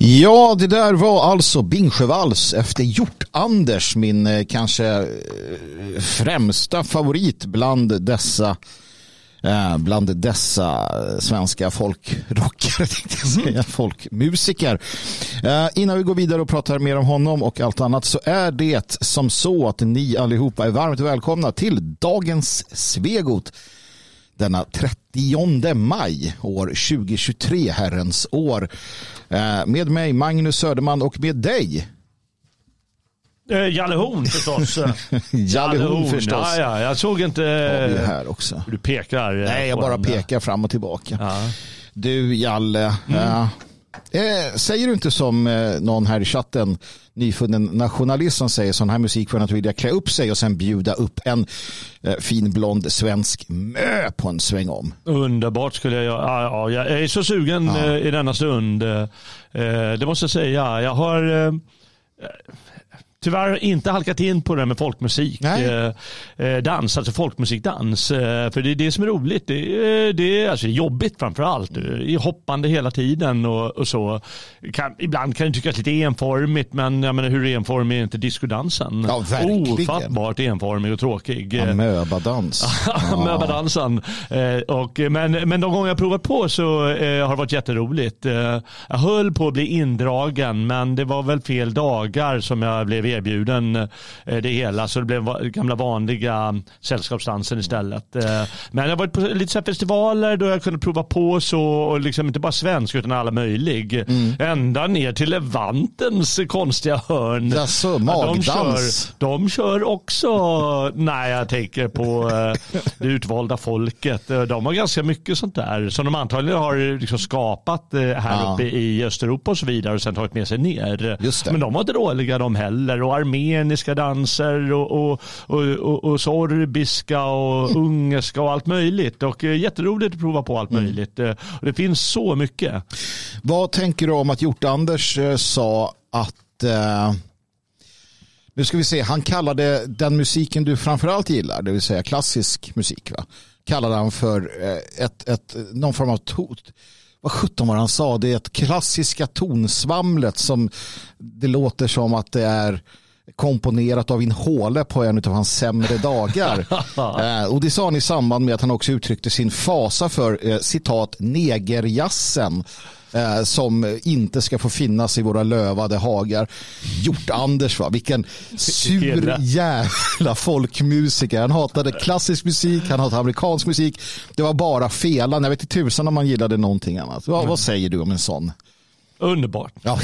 Ja, det där var alltså Bingsjövals efter Hjort-Anders, min eh, kanske eh, främsta favorit bland dessa eh, bland dessa svenska folkrockare, tänkte jag säga, folkmusiker. Innan vi går vidare och pratar mer om honom och allt annat så är det som så att ni allihopa är varmt välkomna till dagens Svegot denna 30 maj år 2023, Herrens år. Eh, med mig Magnus Söderman och med dig Eh, Jalle Horn förstås. Jalle Horn förstås. Ja, ja, jag såg inte ja, här också. du pekar. Eh, Nej, jag bara pekar fram och tillbaka. Ja. Du Jalle, mm. Eh, säger du inte som eh, någon här i chatten, nyfunnen nationalist som säger sån här musik för att vilja klä upp sig och sen bjuda upp en eh, fin blond svensk mö på en sväng om. Underbart skulle jag göra. Ja, ja, jag är så sugen ja. Eh, i denna stund. Eh, det måste jag säga. Jag har eh, tyvärr inte halkat in på det med folkmusik. Eh, eh, dans, alltså folkmusikdans. Eh, för det är det som är roligt. Det är, det är alltså jobbigt framför allt. Det är hoppande hela tiden och, och så. Kan, ibland kan det tyckas lite enformigt men jag menar, hur enformig är inte discodansen? Ja, verkligen. Ofattbart enformig och tråkig. Amöbadans. Amöbadansen. Eh, men, men de gånger jag provat på så eh, har det varit jätteroligt. Eh, jag höll på att bli indragen men det var väl fel dagar som jag blev erbjuden eh, det hela så det blev gamla vanliga sällskapsdansen istället. Eh, men jag har varit på lite så festivaler då jag kunde prova på så och liksom inte bara svensk utan alla möjlig. Mm. Ända ner till Levantens konstiga hörn. Jaså, magdans? De kör, de kör också när jag tänker på eh, det utvalda folket. De har ganska mycket sånt där som de antagligen har liksom skapat här ja. uppe i Östeuropa och så vidare och sen tagit med sig ner. Men de var inte dåliga de heller och armeniska danser och, och, och, och, och sorbiska och ungerska och allt möjligt. Och eh, jätteroligt att prova på allt mm. möjligt. Mm. Och det finns så mycket. Vad tänker du om att Hjort-Anders eh, sa att eh, nu ska vi se, han kallade den musiken du framförallt gillar, det vill säga klassisk musik, va? kallade han för ett, ett, någon form av tot vad sjutton var han sa, det är ett klassiska tonsvamlet som det låter som att det är komponerat av in Håle på en av hans sämre dagar. eh, och det sa han i samband med att han också uttryckte sin fasa för eh, citat negerjassen eh, som inte ska få finnas i våra lövade hagar. Hjort-Anders, va? vilken sur jävla folkmusiker. Han hatade klassisk musik, han hatade amerikansk musik. Det var bara felan. Jag vet inte tusan om man gillade någonting annat. Va, vad säger du om en sån? Underbart. Ja.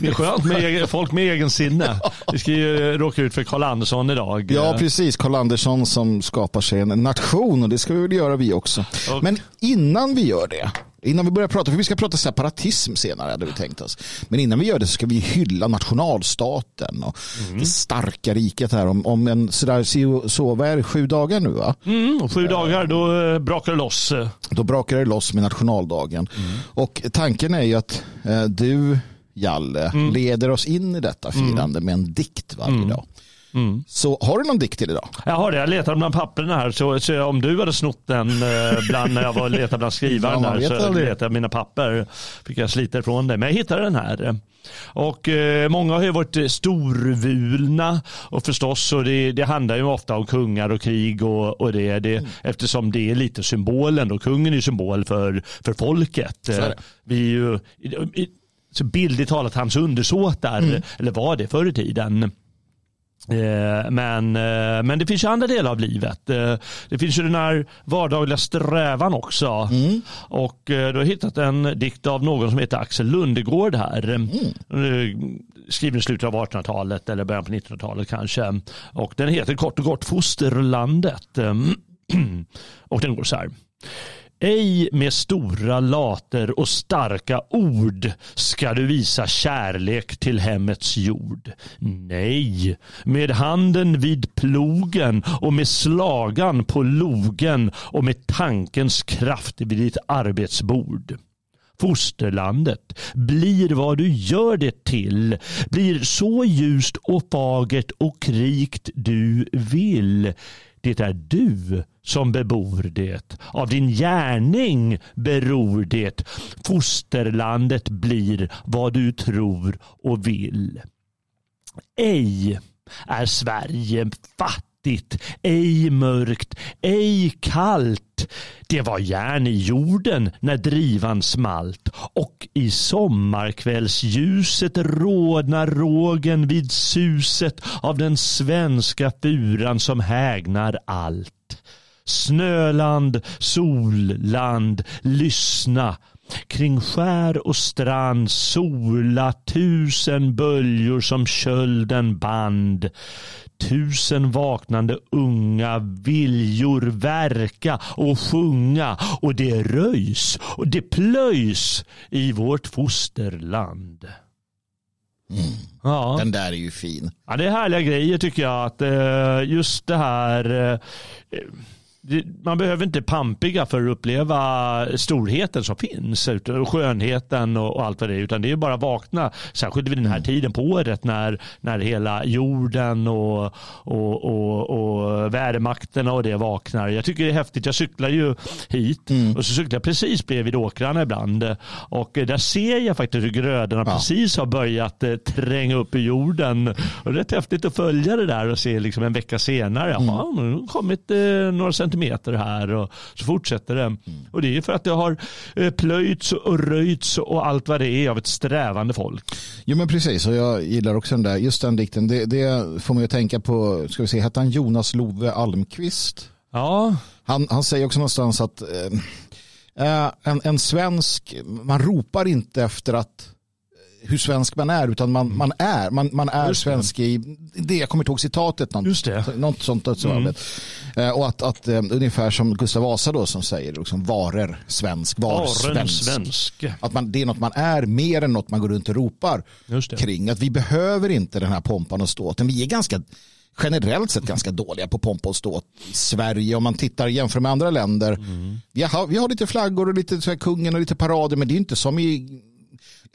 Det är skönt med folk med egen sinne. Vi ska ju råka ut för Karl Andersson idag. Ja, precis. Karl Andersson som skapar sig en nation och det ska vi väl göra vi också. Och... Men innan vi gör det, innan vi börjar prata, för vi ska prata separatism senare hade vi tänkt oss. Men innan vi gör det så ska vi hylla nationalstaten och mm. det starka riket här om, om en sådär, så, så vad är det, sju dagar nu va? Mm, sju dagar, då eh, brakar det loss. Då brakar det loss med nationaldagen. Mm. Och tanken är ju att eh, du Jalle, mm. leder oss in i detta firande mm. med en dikt varje mm. dag. Mm. Så har du någon dikt till idag? Jag har det. Jag letar bland papperna här. Så, så om du hade snott den eh, bland, när jag var och letade bland skrivaren ja, där, så letade jag mina papper. Fick jag slita ifrån det. Men jag hittade den här. Och eh, många har ju varit storvulna och förstås och det, det handlar ju ofta om kungar och krig och, och det, det mm. eftersom det är lite symbolen och kungen är symbol för, för folket. Vi är ju, så bildligt talat hans undersåtar, mm. eller var det förr i tiden. Eh, men, eh, men det finns ju andra delar av livet. Eh, det finns ju den här vardagliga strävan också. Mm. Och du har hittat en dikt av någon som heter Axel Lundegård här. Mm. Skriven i slutet av 1800-talet eller början på 1900-talet kanske. Och den heter kort och gott Fosterlandet. Och den går så här. Ej med stora later och starka ord ska du visa kärlek till hemmets jord. Nej, med handen vid plogen och med slagan på logen och med tankens kraft vid ditt arbetsbord. Fosterlandet blir vad du gör det till, blir så ljust och fagert och rikt du vill det är du som bebor det. Av din gärning beror det. Fosterlandet blir vad du tror och vill. Ej är Sverige fattigt, ej mörkt, ej kallt. Det var järn i jorden när drivan smalt och i sommarkvällsljuset rodnar rågen vid suset av den svenska furan som hägnar allt. Snöland, solland, lyssna Kring skär och strand sola tusen böljor som kölden band. Tusen vaknande unga viljor verka och sjunga och det röjs och det plöjs i vårt fosterland. Mm. Ja. Den där är ju fin. Ja, det är härliga grejer tycker jag. Att eh, just det här eh, man behöver inte pampiga för att uppleva storheten som finns, och skönheten och, allt vad det är, utan det är bara att vakna, särskilt vid den här mm. tiden på året när, när hela jorden och, och, och, och värdemakterna och det vaknar. Jag tycker det är häftigt, jag cyklar ju hit mm. och så cyklar jag precis bredvid åkrarna ibland och där ser jag faktiskt hur grödorna ja. precis har börjat eh, tränga upp i jorden. Och det är rätt häftigt att följa det där och se liksom en vecka senare, mm. ja, det har kommit eh, några centimeter centimeter här och så fortsätter det. Mm. Och det är för att det har eh, plöjts och röjts och allt vad det är av ett strävande folk. Jo men precis och jag gillar också den där, just den dikten. Det, det får man ju tänka på, ska vi se, hette han Jonas Love Almqvist? Ja. Han, han säger också någonstans att eh, eh en, en svensk, man ropar inte efter att hur svensk man är utan man, man är, man, man är svensk i det, jag kommer inte ihåg citatet, något, Just det. något sånt. Mm. Eh, och att, att uh, ungefär som Gustav Vasa då som säger liksom, varer svensk, var svensk. svensk. Att man, det är något man är mer än något man går runt och ropar kring. Att vi behöver inte den här pompan och ståten. Vi är ganska generellt sett ganska dåliga på pompa och ståt i Sverige om man tittar jämför med andra länder. Mm. Vi, har, vi har lite flaggor och lite så här, kungen och lite parader men det är inte som i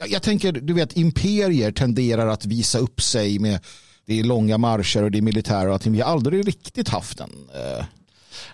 jag tänker, du vet, imperier tenderar att visa upp sig med det är långa marscher och det är militär och allting. Vi har aldrig riktigt haft den. Eh.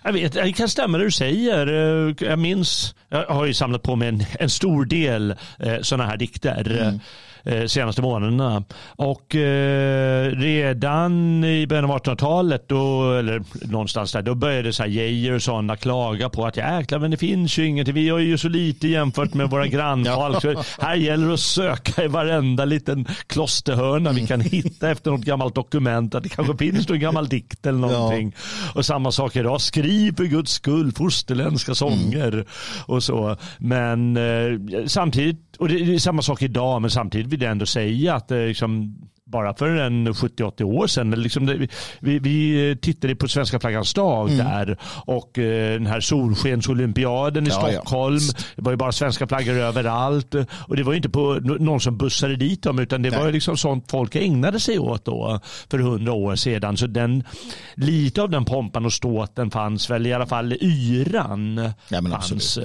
Jag vet, det kan stämma det du säger. Eh, jag minns, jag har ju samlat på mig en, en stor del eh, sådana här dikter. Mm. Eh, senaste månaderna. Och eh, redan i början av 1800-talet, eller någonstans där, då började så här Geijer och sådana klaga på att jäklar, men det finns ju ingenting. Vi har ju så lite jämfört med våra grannfolk. Här gäller det att söka i varenda liten klosterhörna vi kan hitta efter något gammalt dokument. Att det kanske finns någon gammal dikt eller någonting. Ja. Och samma sak idag. Skriv för guds skull fosterländska sånger mm. och så. Men eh, samtidigt, och det är samma sak idag, men samtidigt vill jag ändå säga att eh, liksom, bara för en 70-80 år sedan. Liksom vi, vi tittade på Svenska flaggans dag mm. där och eh, den här solskensolympiaden i ja, Stockholm. Ja. Det var ju bara svenska flaggor överallt och det var ju inte på någon som bussade dit dem utan det Nej. var ju liksom sånt folk ägnade sig åt då för hundra år sedan. Så den, lite av den pompan och ståten fanns väl i alla fall yran. Ja, men, fanns.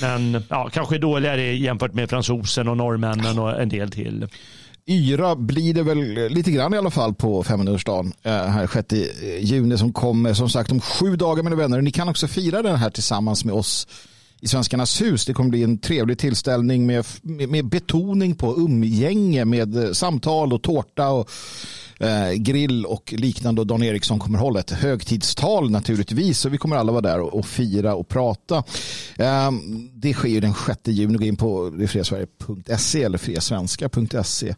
men ja, kanske dåligare jämfört med fransosen och norrmännen och en del till yra blir det väl lite grann i alla fall på 500-årsdagen eh, här 6 eh, juni som kommer som sagt om sju dagar mina vänner. Ni kan också fira den här tillsammans med oss i Svenskarnas hus. Det kommer bli en trevlig tillställning med, med, med betoning på umgänge med eh, samtal och tårta och eh, grill och liknande. Och Dan Eriksson kommer hålla ett högtidstal naturligtvis. Så vi kommer alla vara där och, och fira och prata. Eh, det sker ju den 6 juni. Gå in på fredsverige.se eller friasvenska.se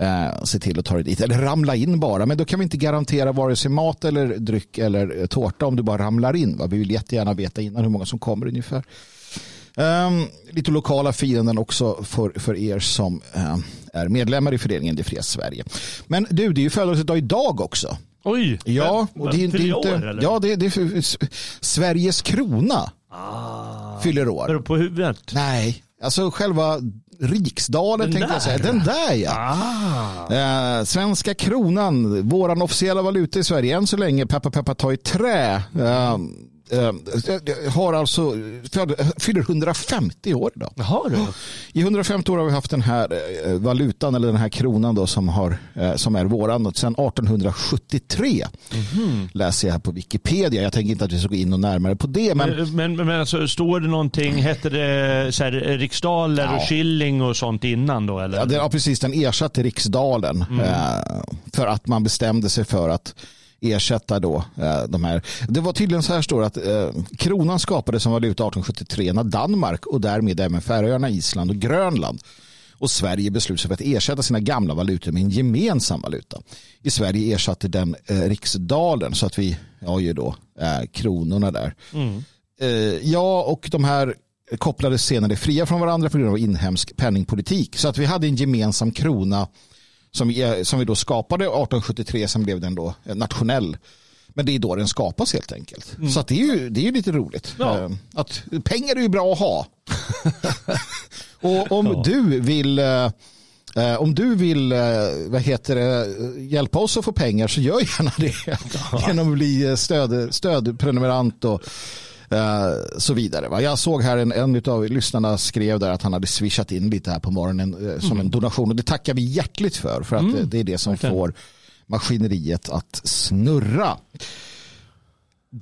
eh, se till att ta det dit. Eller ramla in bara. Men då kan vi inte garantera vare sig mat eller dryck eller eh, tårta om du bara ramlar in. Va? Vi vill jättegärna veta innan hur många som kommer ungefär. Um, lite lokala firanden också för, för er som uh, är medlemmar i föreningen Det fria Sverige. Men du, det är ju födelsedag idag också. Oj! Ja, och det, det, är inte, år, ja, det, det är Sveriges krona ah, fyller år. På huvudet? Nej, alltså själva Riksdalen den tänkte jag säga. Den där ja. Ah. Eh, svenska kronan, våran officiella valuta i Sverige än så länge, peppa peppa ta i trä. Eh, eh, har alltså, fyller 150 år idag. Jaha, du. I 150 år har vi haft den här eh, valutan eller den här kronan då som, har, eh, som är våran sedan 1873. Mm. Läser jag här på Wikipedia. Jag tänker inte att vi ska gå in och närmare på det. Men, men, men, men alltså, står det någonting, hette det så här, riksdaler ja. och shilling och sånt innan då? Eller? Ja, det, ja precis. Den ersatte riksdalen mm. eh, för att man bestämde sig för att ersätta då eh, de här. Det var tydligen så här står att eh, kronan skapades som valuta 1873 när Danmark och därmed även Färöarna, Island och Grönland och Sverige beslutade sig för att ersätta sina gamla valutor med en gemensam valuta. I Sverige ersatte den eh, riksdalen så att vi har ju då eh, kronorna där. Mm. Eh, ja, och de här kopplades senare fria från varandra på grund av inhemsk penningpolitik. Så att vi hade en gemensam krona som vi, som vi då skapade 1873, sen blev den då nationell. Men det är då den skapas helt enkelt. Mm. Så det är ju det är lite roligt. Ja. Eh, att, pengar är ju bra att ha. och om ja. du vill eh, eh, om du vill vad heter det, hjälpa oss att få pengar så gör gärna det. Ja. Genom att bli stöd, stödprenumerant och Eh, så vidare. Va? Jag såg här en, en av lyssnarna skrev där att han hade swishat in lite här på morgonen eh, som mm. en donation och det tackar vi hjärtligt för för att mm. det är det som okay. får maskineriet att snurra.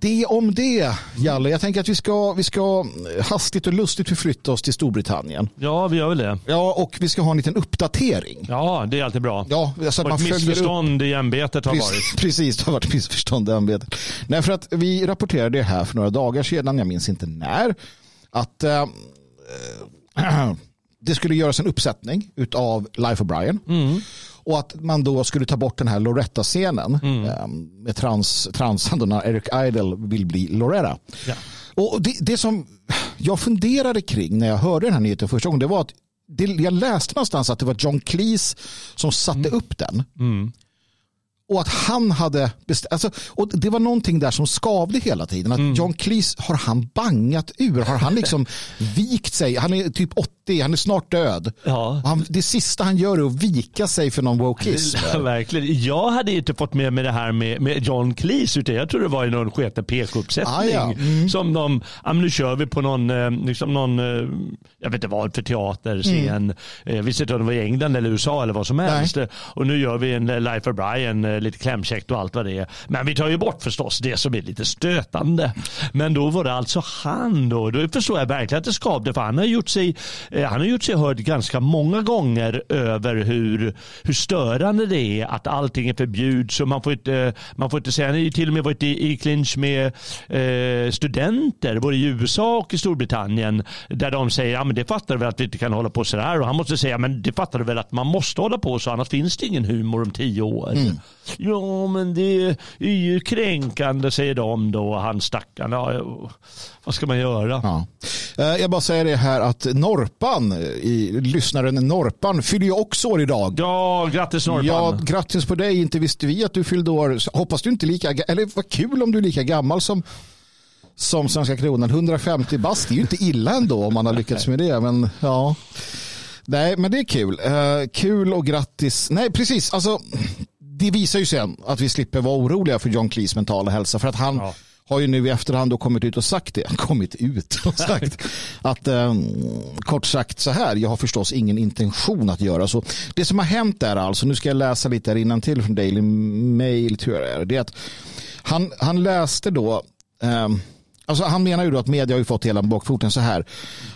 Det om det, Jalle. Jag tänker att vi ska, vi ska hastigt och lustigt förflytta oss till Storbritannien. Ja, vi gör väl det. Ja, och vi ska ha en liten uppdatering. Ja, det är alltid bra. Ja, så att man ett missförstånd upp. i ämbetet har varit. Precis, det har varit missförstånd i ämbetet. Nej, för att vi rapporterade det här för några dagar sedan, jag minns inte när, att äh, det skulle göras en uppsättning av Life of Brian. Mm. Och att man då skulle ta bort den här Loretta-scenen mm. Eh, med trans, transan när Eric Idle vill bli Loretta. Ja. Och det, det som jag funderade kring när jag hörde den här nyheten första gången det var att det, jag läste någonstans att det var John Cleese som satte mm. upp den. Mm. Och att han hade bestämt, alltså, och det var någonting där som skavde hela tiden. Att mm. John Cleese, har han bangat ur? Har han liksom vikt sig? Han är typ 80, han är snart död. Ja. Han, det sista han gör är att vika sig för någon wokism. Ja, verkligen. Jag hade inte fått med mig det här med, med John Cleese, utan jag tror det var i någon sketen PK-uppsättning. Ah, ja. mm. Som de, ja, nu kör vi på någon, eh, liksom någon, eh, jag vet inte vad för teaterscen. Mm. Jag visste inte om det var i England eller USA eller vad som helst. Nej. Och nu gör vi en Life of Brian Eh, lite klämkäckt och allt vad det är. Men vi tar ju bort förstås det som är lite stötande. Men då var det alltså han då. Då förstår jag verkligen att det skavde för han har gjort sig, eh, han har gjort sig hörd ganska många gånger över hur, hur störande det är att allting är förbjuds och man får inte, man får inte säga, han har ju till och med varit i, i clinch med eh, studenter både i USA och i Storbritannien där de säger, ja men det fattar du väl att vi inte kan hålla på sådär och han måste säga, men det fattar du väl att man måste hålla på så annars finns det ingen humor om tio år. Mm. Ja, men det är ju kränkande, säger de då, han stackarn. Ja, vad ska man göra? Ja. Eh, jag bara säger det här att Norpan, i, lyssnaren Norpan, fyller ju också år idag. Ja, grattis Norpan. Ja, grattis på dig. Inte visste vi att du fyllde år. Hoppas du inte lika, eller vad kul om du är lika gammal som som Svenska kronan. 150 bast, det är ju inte illa ändå om man har lyckats med det. Men ja, Nej, men det är kul. Uh, kul och grattis. Nej, precis. Alltså, det visar ju sen att vi slipper vara oroliga för John Cleese mentala hälsa. För att han ja. har ju nu i efterhand då kommit ut och sagt det. Kommit ut och sagt att eh, kort sagt så här. Jag har förstås ingen intention att göra så. Det som har hänt är alltså, nu ska jag läsa lite här till från Daily Mail tror jag det är. Det är att han, han läste då eh, Alltså han menar ju då att media har ju fått hela bakfoten så här.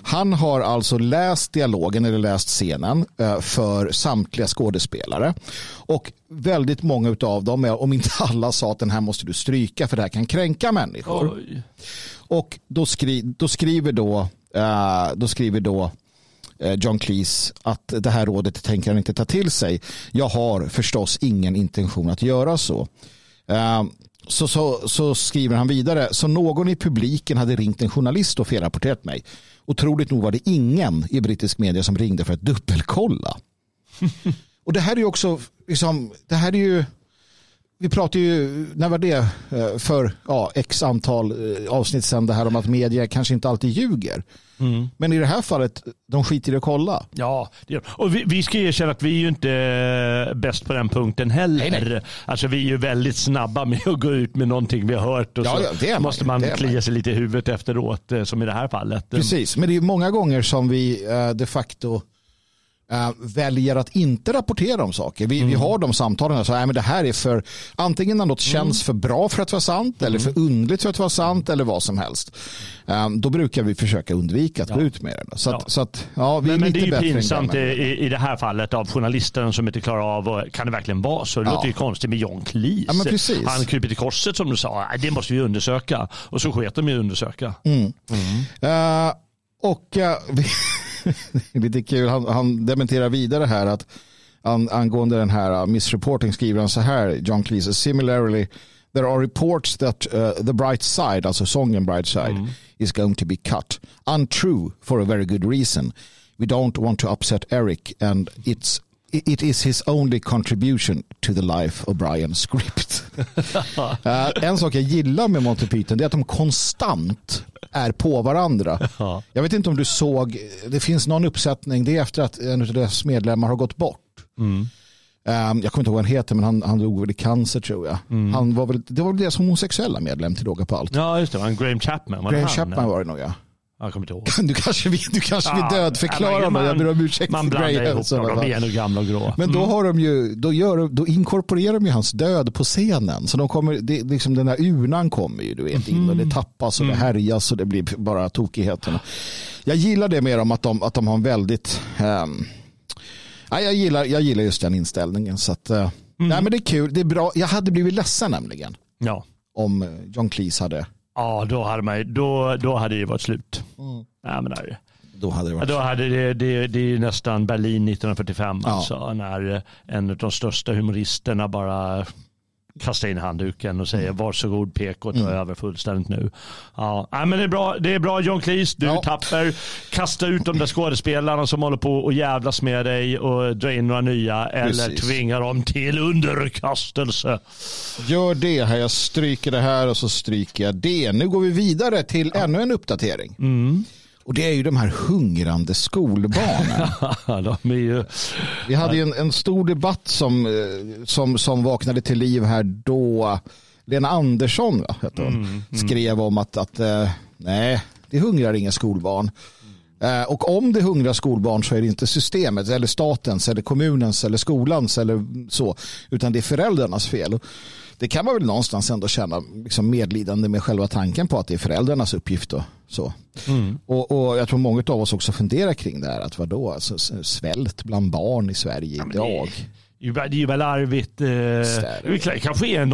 Han har alltså läst dialogen eller läst scenen eh, för samtliga skådespelare. Och väldigt många av dem, om inte alla, sa att den här måste du stryka för det här kan kränka människor. Oj. Och då, skri, då skriver då, uh, då skriver då uh, John Cleese att det här rådet tänker han inte ta till sig. Jag har förstås ingen intention att göra så. Så, så, så, skriver han vidare. Så någon i publiken hade ringt en journalist och felrapporterat mig. Otroligt nog var det ingen i brittisk media som ringde för att dubbelkolla. och det här är ju också, liksom, det här är ju vi pratade ju, när var det, eh, för ja, x antal eh, avsnitt sedan det här om att media kanske inte alltid ljuger. Mm. Men i det här fallet, de skiter i att kolla. Ja, och vi, vi ska erkänna att vi är ju inte eh, bäst på den punkten heller. Nej, nej. Alltså vi är ju väldigt snabba med att gå ut med någonting vi har hört och ja, så ja, måste man klia sig lite i huvudet efteråt som i det här fallet. Precis, men det är många gånger som vi de facto Uh, väljer att inte rapportera om saker. Vi, mm. vi har de samtalen så här, men det här är för antingen när något känns mm. för bra för att vara sant eller för mm. underligt för att vara sant eller vad som helst. Um, då brukar vi försöka undvika att ja. gå ut med det. Så, att, ja. så att, ja, vi men, är men lite det är ju pinsamt i, i det här fallet av journalisten som inte klarar av, kan det verkligen vara så? Det ja. låter ju konstigt med John Cleese. Ja, Han kryper till korset som du sa, det måste vi undersöka. Och så sket de i att undersöka. Mm. Uh, och uh, lite kul. Han, han dementerar vidare här att an, angående den här uh, missreporting skriver han så här, John Cleese, similarly there are reports that uh, the bright side, alltså sången bright side, mm. is going to be cut. Untrue for a very good reason. We don't want to upset Eric and it's it is his only contribution to the life of Brian script. uh, en sak jag gillar med Monty Python är att de konstant är på varandra. Ja. Jag vet inte om du såg, det finns någon uppsättning, det är efter att en av deras medlemmar har gått bort. Mm. Um, jag kommer inte ihåg vad han heter, men han, han dog väl i cancer tror jag. Mm. Han var väl, det var väl deras homosexuella medlem till råga på allt. Ja, just det. Var Graham Chapman. Var Graham Chapman var det nog ja. Jag kommer inte ihåg. Du kanske vill, du kanske vill ja, dödförklara mig. Jag ber om ursäkt. Man blandar ihop dem. De är nog gamla och grå. Men då, mm. har de ju, då, gör, då inkorporerar de ju hans död på scenen. Så de kommer, det, liksom den där urnan kommer ju du vet, in och det mm. tappas och det mm. härjas och det blir bara tokigheterna. Jag gillar det med dem att de, att de har en väldigt... Um, ja, jag, gillar, jag gillar just den inställningen. Så att, uh, mm. nej, men det är kul. Det är bra. Jag hade blivit ledsen nämligen. Ja. Om John Cleese hade Ja, då hade, man, då, då hade det varit slut. Mm. Ja, men där. Då hade det varit då hade det, det, det är nästan Berlin 1945, ja. alltså, när en av de största humoristerna bara kastar in handduken och säger mm. varsågod PK, ta mm. över fullständigt nu. Ja, men det är bra, det är bra John Cleese, du ja. tapper. Kasta ut de där skådespelarna som håller på och jävlas med dig och dra in några nya Precis. eller tvinga dem till underkastelse. Gör det här, jag stryker det här och så stryker jag det. Nu går vi vidare till ja. ännu en uppdatering. Mm. Och det är ju de här hungrande skolbarnen. de ju... Vi hade ju en, en, stor debatt som, eh, som, som vaknade till liv här då Lena Andersson va, hon, mm, mm. skrev om att, att eh, nej, det hungrar inga skolbarn. Mm. Och om det hungrar skolbarn så är det inte systemet eller statens eller kommunens eller skolans eller så, utan det är föräldrarnas fel det kan man väl någonstans ändå känna liksom medlidande med själva tanken på att det är föräldrarnas uppgift. Och, så. Mm. Och, och, jag tror många av oss också funderar kring det här. Att vadå, alltså, svält bland barn i Sverige ja, idag. Det det är ju väl larvigt. Eh, kanske är en,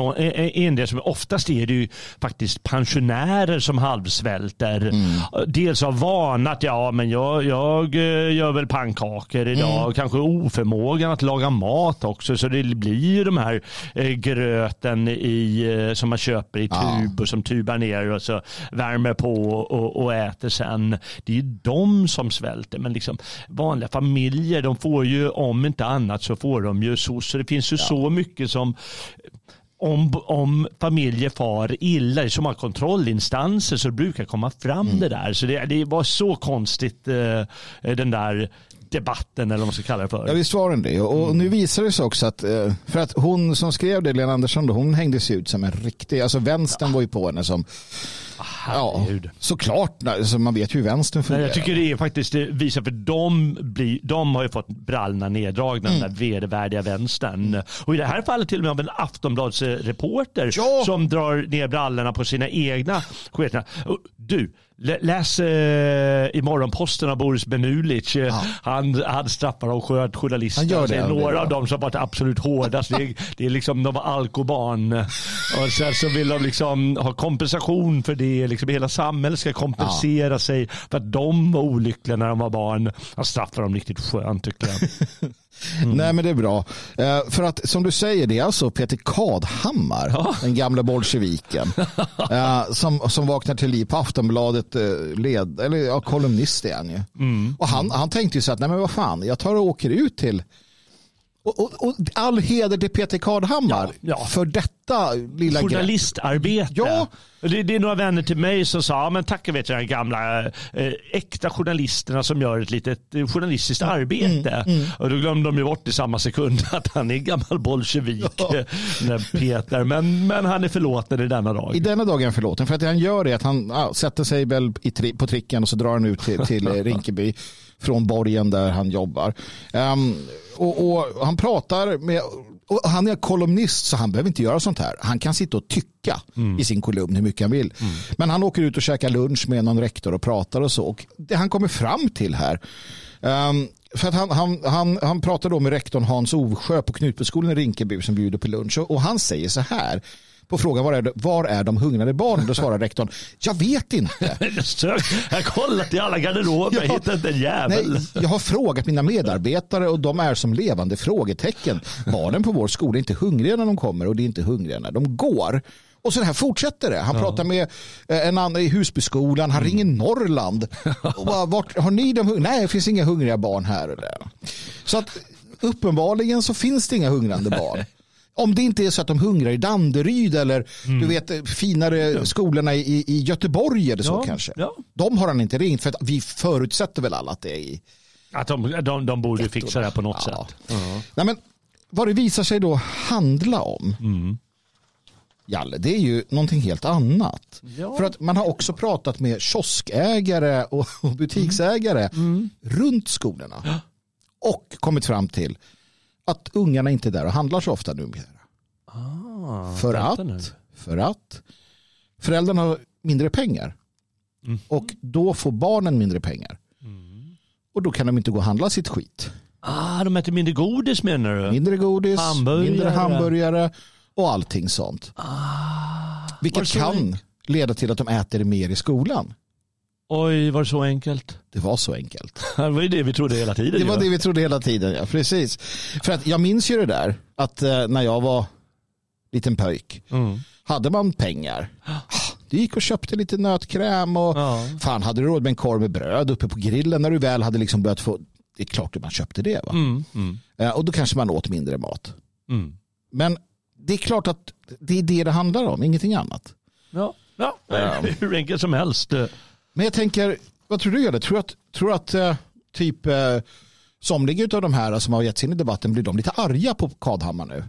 en del som oftast är det ju faktiskt pensionärer som halvsvälter. Mm. Dels av vana att ja, men jag, jag eh, gör väl pannkakor idag. Mm. Kanske oförmågan att laga mat också. Så det blir ju de här eh, gröten i, som man köper i tub och som tubar ner och så värmer på och, och äter sen. Det är ju de som svälter. Men liksom vanliga familjer, de får ju om inte annat så får de ju så, så det finns ju ja. så mycket som om, om familjer far illa, som har kontrollinstanser så det brukar komma fram mm. det där. Så det, det var så konstigt eh, den där debatten eller vad man ska kalla det för. Ja visst var den det. Och mm. nu visar det sig också att, eh, för att hon som skrev det, Lena Andersson, hon hängde sig ut som en riktig, alltså vänstern ja. var ju på henne som Herregud. Ja, såklart. Alltså, man vet ju hur vänstern fungerar. Jag tycker det är faktiskt det visar för de, blir, de har ju fått brallorna neddragna, mm. den där vedervärdiga vänstern. Och i det här fallet till och med av en Aftonbladsreporter ja. som drar ner brallorna på sina egna chefer. Du, Läs eh, i Morgonposten av Boris Benulic. Ja. Han, han straffar och sköt journalister. Det, det är några av dem som varit absolut hårdast. det, är, det är liksom, de var alkobarn. Och sen så vill de liksom ha kompensation för det. Liksom hela samhället ska kompensera ja. sig för att de var olyckliga när de var barn. Han straffar dem riktigt skönt tycker jag. Mm. Nej men det är bra. Eh, för att som du säger det är alltså Peter Kadhammar, ja. den gamla bolsjeviken, eh, som, som vaknar till liv på Aftonbladet, eh, led, eller ja, kolumnist är han ju. Mm. Och han, han tänkte ju så att nej men vad fan, jag tar och åker ut till Och, och, och, all heder till Peter Kardhammar ja, ja. för detta lilla Journalistarbete. Ja. Det, det, är några vänner till mig som sa, men tack vet jag, de gamla eh, äkta journalisterna som gör ett litet eh, journalistiskt mm. arbete. Mm, mm. Och då glömde de ju bort i samma sekund att han är gammal bolsjevik, ja. Eh, Peter. Men, men han är förlåten i denna dag. I denna dag är han förlåten. För att det han gör är att han ja, sätter sig väl i, på tricken och så drar han ut till, till Rinkeby från borgen där han jobbar. Um, och, och, han pratar med och han är kolumnist så han behöver inte göra sånt här. Han kan sitta och tycka mm. i sin kolumn hur mycket han vill. Mm. Men han åker ut och käkar lunch med någon rektor och pratar och så. Och det han kommer fram till här. Um, för att han, han, han, han pratar då med rektorn Hans Ovsjö på Knutbyskolan i Rinkeby som bjuder på lunch. Och, och han säger så här på frågan var är, var är de hungrande barnen? Då svarar rektorn, jag vet inte. jag har kollat i alla garderober, jag hittar inte en jävel. Nej, jag har frågat mina medarbetare och de är som levande frågetecken. Barnen på vår skola är inte hungriga när de kommer och det är inte hungriga när de går. Och så här fortsätter det. Han ja. pratar med eh, en annan i Husbyskolan. Han mm. ringer Norrland. Och bara, vart, har ni de Nej, det finns inga hungriga barn här. Så att uppenbarligen så finns det inga hungrande barn. Om det inte är så att de hungrar i Danderyd eller mm. du vet finare skolorna i, i Göteborg eller så ja. kanske. Ja. De har han inte ringt för att vi förutsätter väl alla att det är i att de, de, de borde fixa det här på något ja. sätt. Uh Nej, men vad det visar sig då handla om mm. Jalle, det är ju någonting helt annat. Ja. För att man har också pratat med kioskägare och, och butiksägare mm. Mm. runt skolorna. Och kommit fram till att ungarna inte är där och handlar så ofta numera. Ah, för, att, för att föräldrarna har mindre pengar. Mm. Och då får barnen mindre pengar. Mm. Och då kan de inte gå och handla sitt skit. Ah, de äter mindre godis menar du? Mindre godis, hamburgare. mindre hamburgare och allting sånt. Ah, Vilket kan leda till att de äter mer i skolan. Oj, var det så enkelt? Det var så enkelt. det var ju det vi trodde hela tiden. Det var det vi trodde hela tiden, ja. Precis. För att jag minns ju det där, att eh, när jag var liten pöjk, mm. hade man pengar, du gick och köpte lite nötkräm och ja. fan hade du råd med en korv med bröd uppe på grillen när du väl hade liksom börjat få, det är klart att man köpte det va. Mm. Mm. Eh, och då kanske man åt mindre mat. Mm. Men det är klart att det är det det handlar om, ingenting annat. Ja, ja. hur enkelt som helst. Men jag tänker, vad tror du gör det? Tror att, tror att uh, typ uh, somliga av de här som har gett sig in i debatten, blir de lite arga på Kadhammar nu?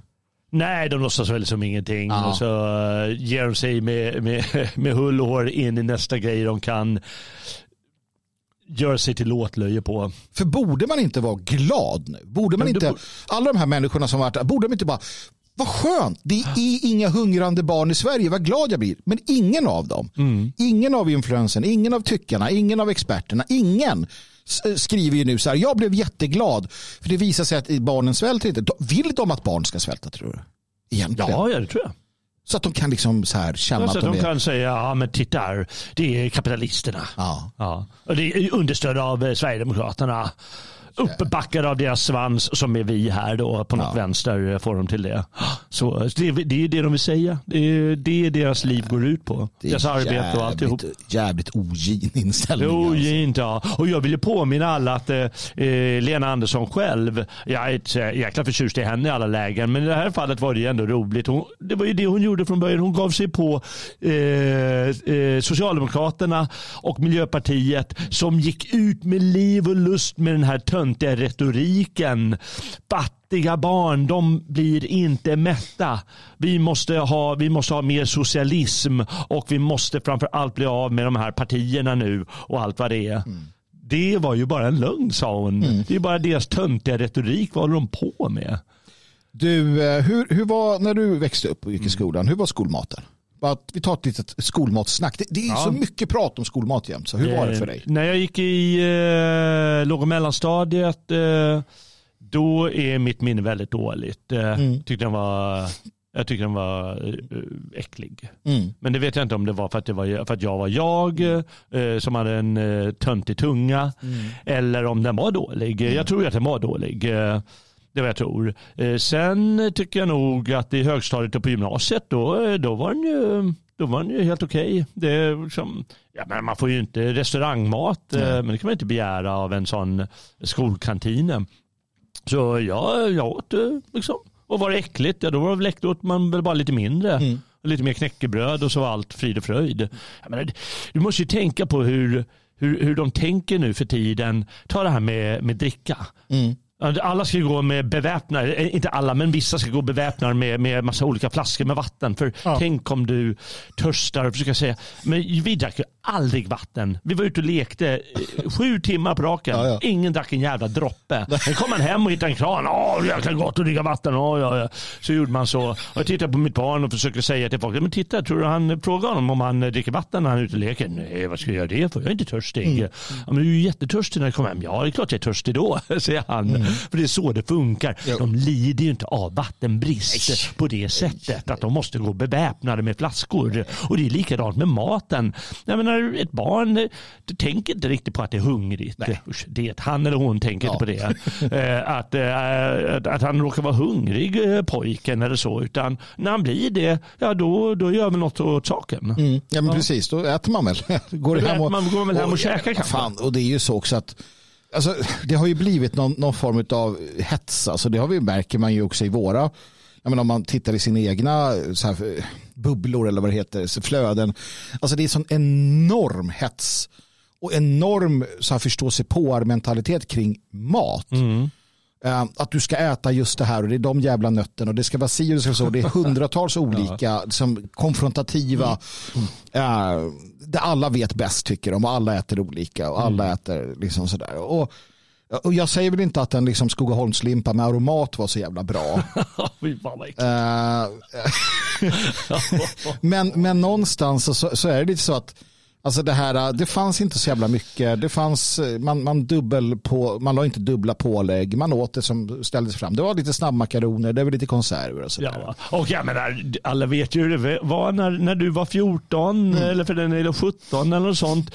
Nej, de låtsas väl som ingenting. Ja. Och så uh, ger de sig med, med, med hull och hår in i nästa grej de kan göra sig till låtlöje på. För borde man inte vara glad nu? Borde man inte, alla de här människorna som varit borde de inte bara vad skönt, det är inga hungrande barn i Sverige, vad glad jag blir. Men ingen av dem, mm. ingen av influenserna, ingen av tyckarna, ingen av experterna, ingen skriver ju nu så här, jag blev jätteglad för det visar sig att barnen svälter inte. Vill de att barn ska svälta tror du? Egentligen. Ja, ja det tror jag. Så att de kan liksom så här känna ja, så att de, de kan säga, ja men titta här, det är kapitalisterna. Ja. ja. Och det är understöd av eh, Sverigedemokraterna uppbackade av deras svans som är vi här då på något ja. vänster får dem till det. Så det, det är det de vill säga. Det är det deras liv går ut på. Det deras arbete jävligt, och alltihop. Jävligt ogin inställning. Ogint alltså. ja. Och jag vill ju påminna alla att eh, Lena Andersson själv, jag är inte jäkla förtjust i henne i alla lägen, men i det här fallet var det ändå roligt. Hon, det var ju det hon gjorde från början. Hon gav sig på eh, eh, Socialdemokraterna och Miljöpartiet som gick ut med liv och lust med den här töntiga retoriken. Fattiga barn, de blir inte mätta. Vi måste, ha, vi måste ha mer socialism och vi måste framför allt bli av med de här partierna nu och allt vad det är. Mm. Det var ju bara en lögn sa hon. Mm. Det är bara deras töntiga retorik. Vad håller de på med? Du, eh, hur, hur var när du växte upp och gick i skolan? Hur var skolmaten? Att vi tar ett litet skolmatsnack. Det, det är ja. så mycket prat om skolmat jämt. Så hur det, var det för dig? När jag gick i eh, låg och mellanstadiet eh, då är mitt minne väldigt dåligt. Eh, mm. tyckte den var, jag tyckte den var eh, äcklig. Mm. Men det vet jag inte om det var för att, det var, för att jag var jag eh, som hade en eh, töntig tunga mm. eller om den var dålig. Jag mm. tror att den var dålig. Det är vad jag tror. Eh, sen tycker jag nog att i högstadiet och på gymnasiet då, eh, då var den ju då var den ju helt okej. Okay. Liksom, ja, man får ju inte restaurangmat, mm. men det kan man inte begära av en sån skolkantin. Så ja, jag åt liksom. Och var det äckligt, ja då var det väl äckligt, åt man väl bara lite mindre. Mm. Lite mer knäckebröd och så var allt frid och fröjd. Menar, du måste ju tänka på hur, hur, hur de tänker nu för tiden. Ta det här med, med dricka. Mm. Alla ska gå med beväpnade, eh, inte alla, men vissa ska gå beväpnade med, med massa olika flaskor med vatten. För ja. tänk om du törstar och försöker säga, men vi drack ju aldrig vatten. Vi var ute och lekte eh, sju timmar på raken. Ja, ja. Ingen drack en jävla droppe. Sen kom man hem och hittade en kran. Åh, jäkla gott att dricka vatten. Åh, ja, ja. Så gjorde man så. Och jag tittade på mitt barn och försöker säga till folk, men titta, tror du han frågar honom om han dricker vatten när han är ute och leker? Nej, vad ska jag göra det för? Jag är inte törstig. Mm. Ja, men du är ju jättetörstig när du kommer hem. Ja, det är klart jag är törstig då, säger han. Mm. För det är så det funkar. Jo. De lider ju inte av vattenbrist Nej. på det sättet att de måste gå beväpnade med flaskor. Och det är likadant med maten. Jag menar, ett barn tänker inte riktigt på att det är hungrigt. Nej. Det, han eller hon tänker ja. inte på det. Eh, att, eh, att han råkar vara hungrig eh, pojken eller så. Utan när han blir det, ja då, då gör vi något åt saken. Mm. Ja men ja. precis, då äter man väl. Går hem och, man, går väl hem och, och käkar kanske. Fan, och det är ju så också att Alltså, det har ju blivit någon, någon form av hets. Alltså, det har vi, märker man ju också i våra jag menar, om man tittar i sina egna så här, bubblor eller vad det heter, flöden. Alltså det är sån enorm hets och enorm så här, förstå sig på mentalitet kring mat. Mm. Uh, att du ska äta just det här och det är de jävla nötterna och det ska vara si och det ska så. Det är hundratals olika som konfrontativa. Mm. Uh, det alla vet bäst tycker de och alla äter olika och alla mm. äter liksom sådär. Och, och jag säger väl inte att en liksom Skogaholmslimpa med aromat var så jävla bra. uh, men, men någonstans så, så, är det lite så att Alltså det här, det fanns inte så jävla mycket. Det fanns, man, man, dubbel på, man la inte dubbla pålägg. Man åt det som ställdes fram. Det var lite snabbmakaroner, det var lite konserver och sådär. Ja, och jag menar, alla vet ju hur det var när, när du var 14 mm. eller för den delen 17 eller något sånt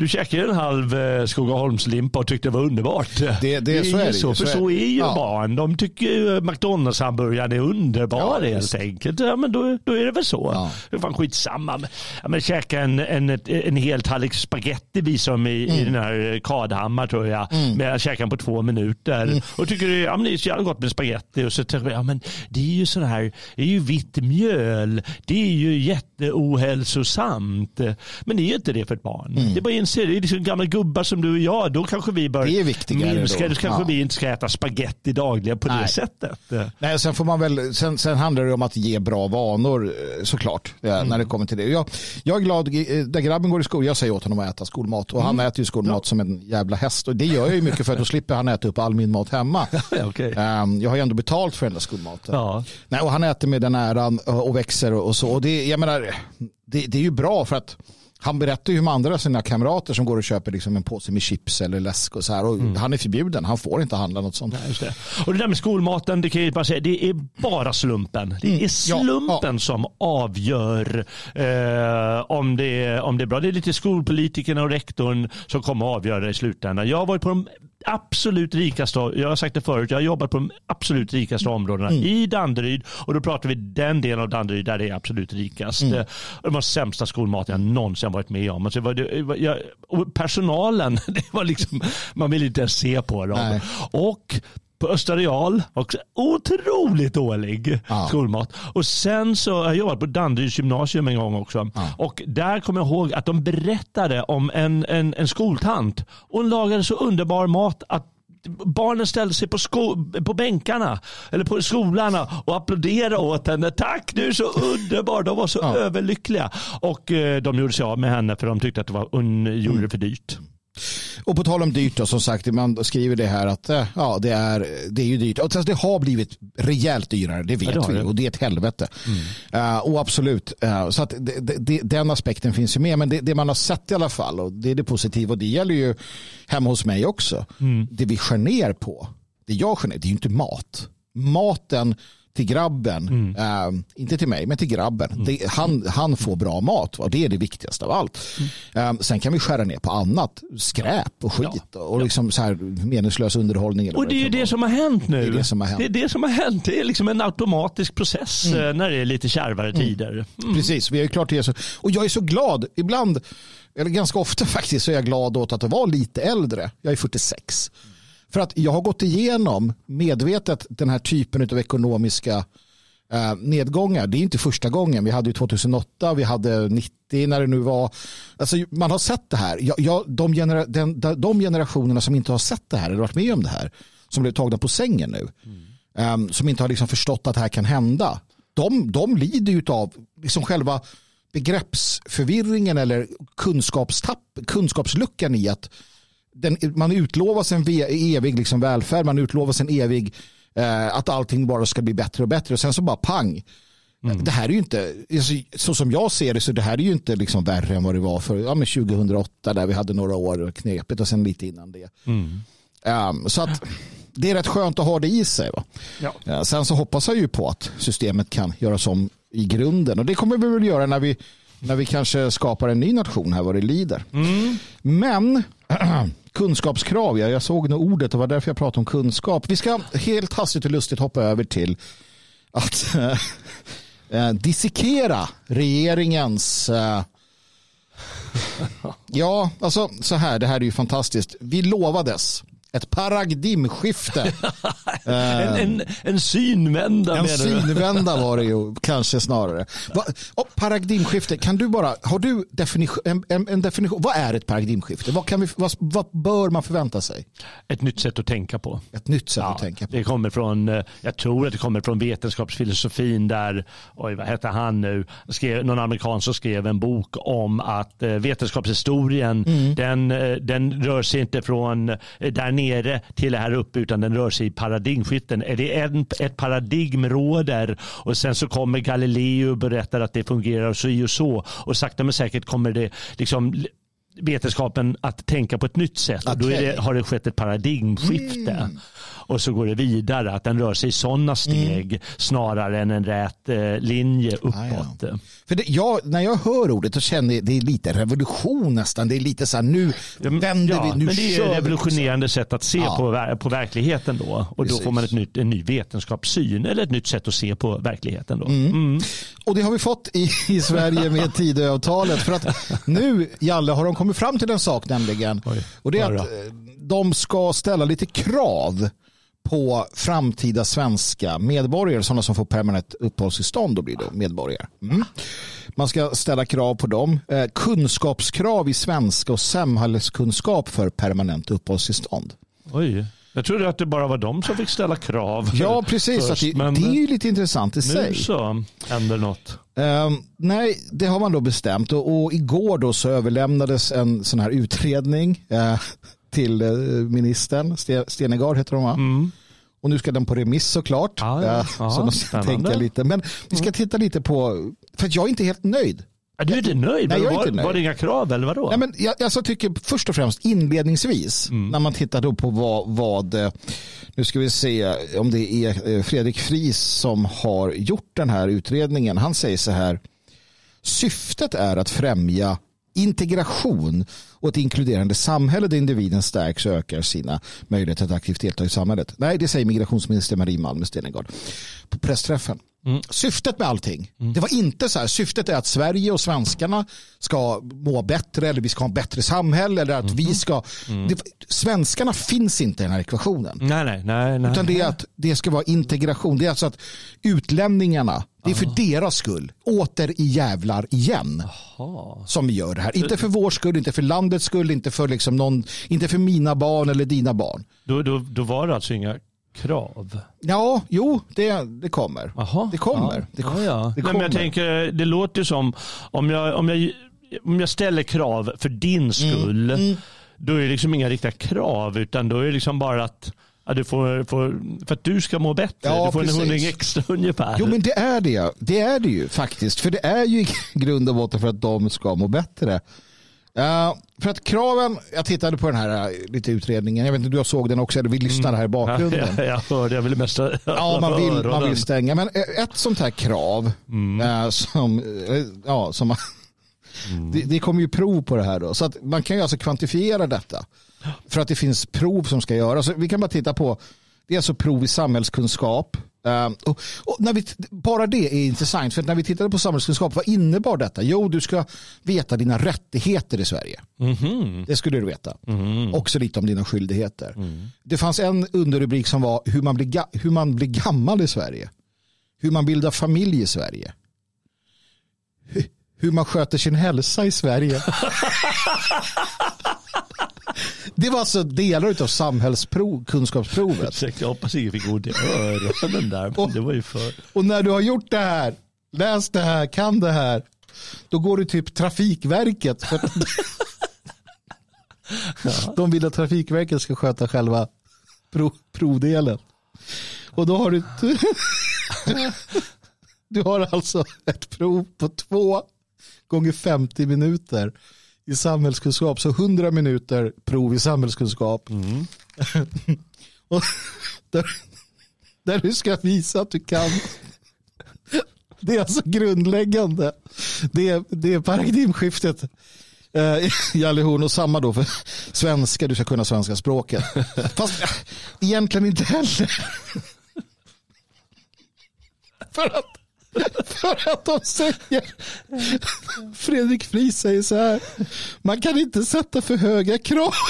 du käkade en halv eh, Skogaholmslimpa och tyckte det var underbart. Det, det, så är det så, för så är, så är ju ja. barn. De tycker McDonalds-hamburgaren är underbar ja, helt enkelt. Ja, men då, då är det väl så. Ja. Det är fan skitsamma. Ja, men käka en, en, en hel tallrik spagetti visar de i, mm. i den här Kadhammar tror jag. Mm. Men jag käkade på två minuter. Mm. Och tycker det, ja, men det är så jävla gott med spagetti. Och så tänker jag, ja, men det är ju sån här, det är ju vitt mjöl. Det är ju jätteohälsosamt. Men det är ju inte det för ett barn. Mm. Det är bara en inser det. är liksom gamla gubbar som du och jag. Då kanske vi bör det är viktigare minska. Då, kanske ja. vi inte ska äta spaghetti dagligen på Nej. det sättet. Nej, sen, får man väl, sen, sen handlar det om att ge bra vanor eh, såklart. Ja, mm. När det kommer till det. Jag, jag är glad, eh, där grabben går i skolan, jag säger åt honom att äta skolmat. Och mm. han äter ju skolmat ja. som en jävla häst. Och det gör jag ju mycket för att då slipper han äta upp all min mat hemma. okay. ehm, jag har ju ändå betalt för den där skolmaten. Ja. Nej, och han äter med den äran och växer och, och så. Och det, jag menar, det, det är ju bra för att han berättar ju om andra sina kamrater som går och köper liksom en påse med chips eller läsk och så här. Och mm. Han är förbjuden, han får inte handla något sånt. Nej, det. Och det där med skolmaten, det kan jag bara säga, det är bara slumpen. Det är mm. slumpen ja, ja. som avgör eh, om, det är, om det är bra. Det är lite skolpolitikerna och rektorn som kommer att avgöra i slutändan. Jag har varit på de absolut rikaste, jag har sagt det förut, jag har jobbat på de absolut rikaste mm. områdena mm. i Danderyd och då pratar vi den delen av Danderyd där det är absolut rikast. Mm. Det var sämsta skolmaten jag någonsin varit med om. Alltså, jag, personalen, det var liksom, man vill inte ens se på dem. Nej. Och på Östra Real. Också otroligt dålig ja. skolmat. Och sen så har jag jobbat på Danderyds gymnasium en gång också. Ja. Och där kommer jag ihåg att de berättade om en, en, en skoltant. Hon lagade så underbar mat att barnen ställde sig på, sko på bänkarna eller på skolan och applåderade åt henne. Tack, du är så underbar. De var så ja. överlyckliga. Och eh, de gjorde sig av med henne för de tyckte att det var, hon gjorde det för dyrt. Och på tal om dyrt då, som sagt, man skriver det här att eh, ja, det, är, det är ju dyrt. Och det har blivit rejält dyrare, det vet ja, det vi. Och det är ett helvete. Mm. Uh, och absolut, uh, så att det, det, den aspekten finns ju med. Men det, det, man har sett i alla fall, och det är det positiva, och det gäller ju hemma hos mig också. Mm. Det vi skär ner på, det jag skär ner, det är ju inte mat. Maten till grabben, mm. uh, inte till mig, men till grabben. Mm. Det, han, han får bra mat, va? det är det viktigaste av allt. Mm. Uh, sen kan vi skära ner på annat, skräp och skit ja. och liksom så här meningslös underhållning. och det är ju det som har hänt nu. Det är det som har hänt. Det är det som har hänt. Det är liksom en automatisk process mm. Eh, när det är lite kärvare mm. tider. Mm. Precis, vi är klart det. Och jag är så glad, ibland, eller ganska ofta faktiskt, så är jag glad åt att vara lite äldre. Jag är 46. För att jag har gått igenom medvetet den här typen av ekonomiska eh, nedgångar. Det är inte första gången. Vi hade ju 2008, vi hade 90 när det nu var. Alltså, man har sett det här. Jag, jag, de, genera, den, de generationerna som inte har sett det här eller varit med om det här, som blev tagna på sängen nu, mm. um, som inte har liksom förstått att det här kan hända, de, de lider ju av liksom själva begreppsförvirringen eller kunskapstapp, kunskapsluckan i att den, man utlovas en evig liksom välfärd, man utlovas en evig eh, att allting bara ska bli bättre och bättre och sen så bara pang. Mm. Det här är ju inte, alltså, så som jag ser det så det här är ju inte liksom värre än vad det var för ja, 2008 där vi hade några år knepigt och sen lite innan det. Mm. Um, så att det är rätt skönt att ha det i sig. Ja. Uh, sen så hoppas jag ju på att systemet kan göras om i grunden och det kommer vi väl göra när vi, när vi kanske skapar en ny nation här vad det lider. Mm. Men kunskapskrav, ja, jag såg nog ordet och var därför jag pratade om kunskap. Vi ska helt hastigt och lustigt hoppa över till att äh, dissekera regeringens äh, Ja, alltså så här, det här är ju fantastiskt. Vi lovades ett paradigmskifte. en, en, en synvända En synvända var det ju kanske snarare. Va, oh, paradigmskifte, kan du bara, har du definition, en, en, en, definition, vad är ett paradigmskifte? Vad, kan vi, vad, vad, bör man förvänta sig? Ett nytt sätt att tänka på. Ett nytt sätt ja, att tänka på. Det kommer från, eh, jag tror att det kommer från vetenskapsfilosofin där, oj vad hette han nu, skrev, någon amerikan som skrev en bok om att eh, vetenskapshistorien, mm. den, eh, den rör sig inte från där nere till här uppe utan den rör sig i paradigmskiften. Är det en, ett paradigm råder och sen så kommer Galileo och berättar att det fungerar så och så och sakta men säkert kommer det liksom vetenskapen att tänka på ett nytt sätt. Okay. Då det, har det skett ett paradigmskifte. Mm och så går det vidare. Att den rör sig i sådana steg mm. snarare än en rät eh, linje uppåt. Ah, ja. För det, jag, när jag hör ordet så känner jag det är lite revolution nästan. Det är lite så här nu vänder ja, vi, nu men Det är ett revolutionerande sätt att se ja. på, på verkligheten då. Och Precis. då får man ett nytt, en ny vetenskapssyn eller ett nytt sätt att se på verkligheten då. Mm. Mm. Och det har vi fått i, i Sverige med Tidöavtalet. För att nu, Jalle, har de kommit fram till en sak nämligen. Oj, och det är att eh, de ska ställa lite krav på framtida svenska medborgare, sådana som får permanent uppehållstillstånd och blir då medborgare. Mm. Man ska ställa krav på dem. Eh, kunskapskrav i svenska och samhällskunskap för permanent uppehållstillstånd. Oj. Jag trodde att det bara var de som fick ställa krav. Ja, precis. Först, det, det, är ju lite intressant i sig. Nu så händer något. Uh, nej, det har man då bestämt. Och, och, igår då så överlämnades en sån här utredning uh, till uh, ministern. Stenegard heter hon va? Mm. Och nu ska den på remiss såklart. Ah, ja. Aha, så måste tänka lite. Men vi ska mm. titta lite på, för jag är inte helt nöjd. Är du inte nöjd? Nej, jag är var, inte nöjd. Var det inga krav eller vadå? Nej, men jag alltså, tycker först och främst inledningsvis mm. när man tittar då på vad, vad, eh, nu ska vi se om det är eh, Fredrik Fris som har gjort den här utredningen. Han säger så här, syftet är att främja integration och ett inkluderande samhälle där individen stärks och ökar sina möjligheter att aktivt delta i samhället. Nej, det säger migrationsminister Marie Malmö Stenergard på pressträffen. Mm. Syftet med allting, mm. det var inte så här, syftet är att Sverige och svenskarna ska må bättre eller vi ska ha ett bättre samhälle eller att mm. vi ska, mm. det, svenskarna finns inte i den här ekvationen. Nej, nej, nej, nej. Utan det är att det ska vara integration, det är alltså att utlänningarna, det är för deras skull, åter i jävlar igen. Aha. Som vi gör det här. Inte för vår skull, inte för landets skull, inte för, liksom någon, inte för mina barn eller dina barn. Då, då, då var det alltså inga krav? Ja, jo, det, det kommer. Aha, det kommer. Ja, det, kom, ja, det kommer. Men jag tänker, det låter som om jag, om jag, om jag ställer krav för din mm, skull, mm, mm. då är det liksom inga riktiga krav, utan då är det liksom bara att Ja, du får, får, för att du ska må bättre. Ja, du får precis. en hundring extra ungefär. Jo, men det är det. Det är det ju faktiskt. För det är ju i grund och botten för att de ska må bättre. Uh, för att kraven, jag tittade på den här uh, lite utredningen, jag vet inte du såg den också, eller vi lyssnar här i bakgrunden. Ja, jag hörde, jag vill mest Ja, man vill, man vill stänga. Men eh, ett sånt här krav mm. uh, som, ja, som mm. det, det kommer ju prov på det här då. Så att man kan ju alltså kvantifiera detta. För att det finns prov som ska göras. vi kan bara titta på, det är alltså prov i samhällskunskap, Uh, och, och, när vi, bara det är intressant, för när vi tittade på samhällskunskap, vad innebar detta? Jo, du ska veta dina rättigheter i Sverige. Mm. Det skulle du veta. Mm. Också lite om dina skyldigheter. Mm. Det fanns en underrubrik som var hur man, blir hur man blir gammal i Sverige. Hur man bildar familj i Sverige. Hur man sköter sin hälsa i Sverige. Det var alltså delar av samhällskunskapsprovet. Jag hoppas ingen fick ont i öronen där. Och, det var ju för... och när du har gjort det här, läst det här, kan det här, då går du typ Trafikverket. För ja. De vill att Trafikverket ska sköta själva prov, provdelen. Och då har du du har alltså ett prov på två gånger 50 minuter i samhällskunskap. Så 100 minuter prov i samhällskunskap. Mm. och där, där du ska visa att du kan. Det är alltså grundläggande. Det är, det är paradigmskiftet eh, i allihop och samma då för svenska, du ska kunna svenska språket. Fast eh, egentligen inte heller. för att för att de säger, Fredrik Fries säger så här, man kan inte sätta för höga krav.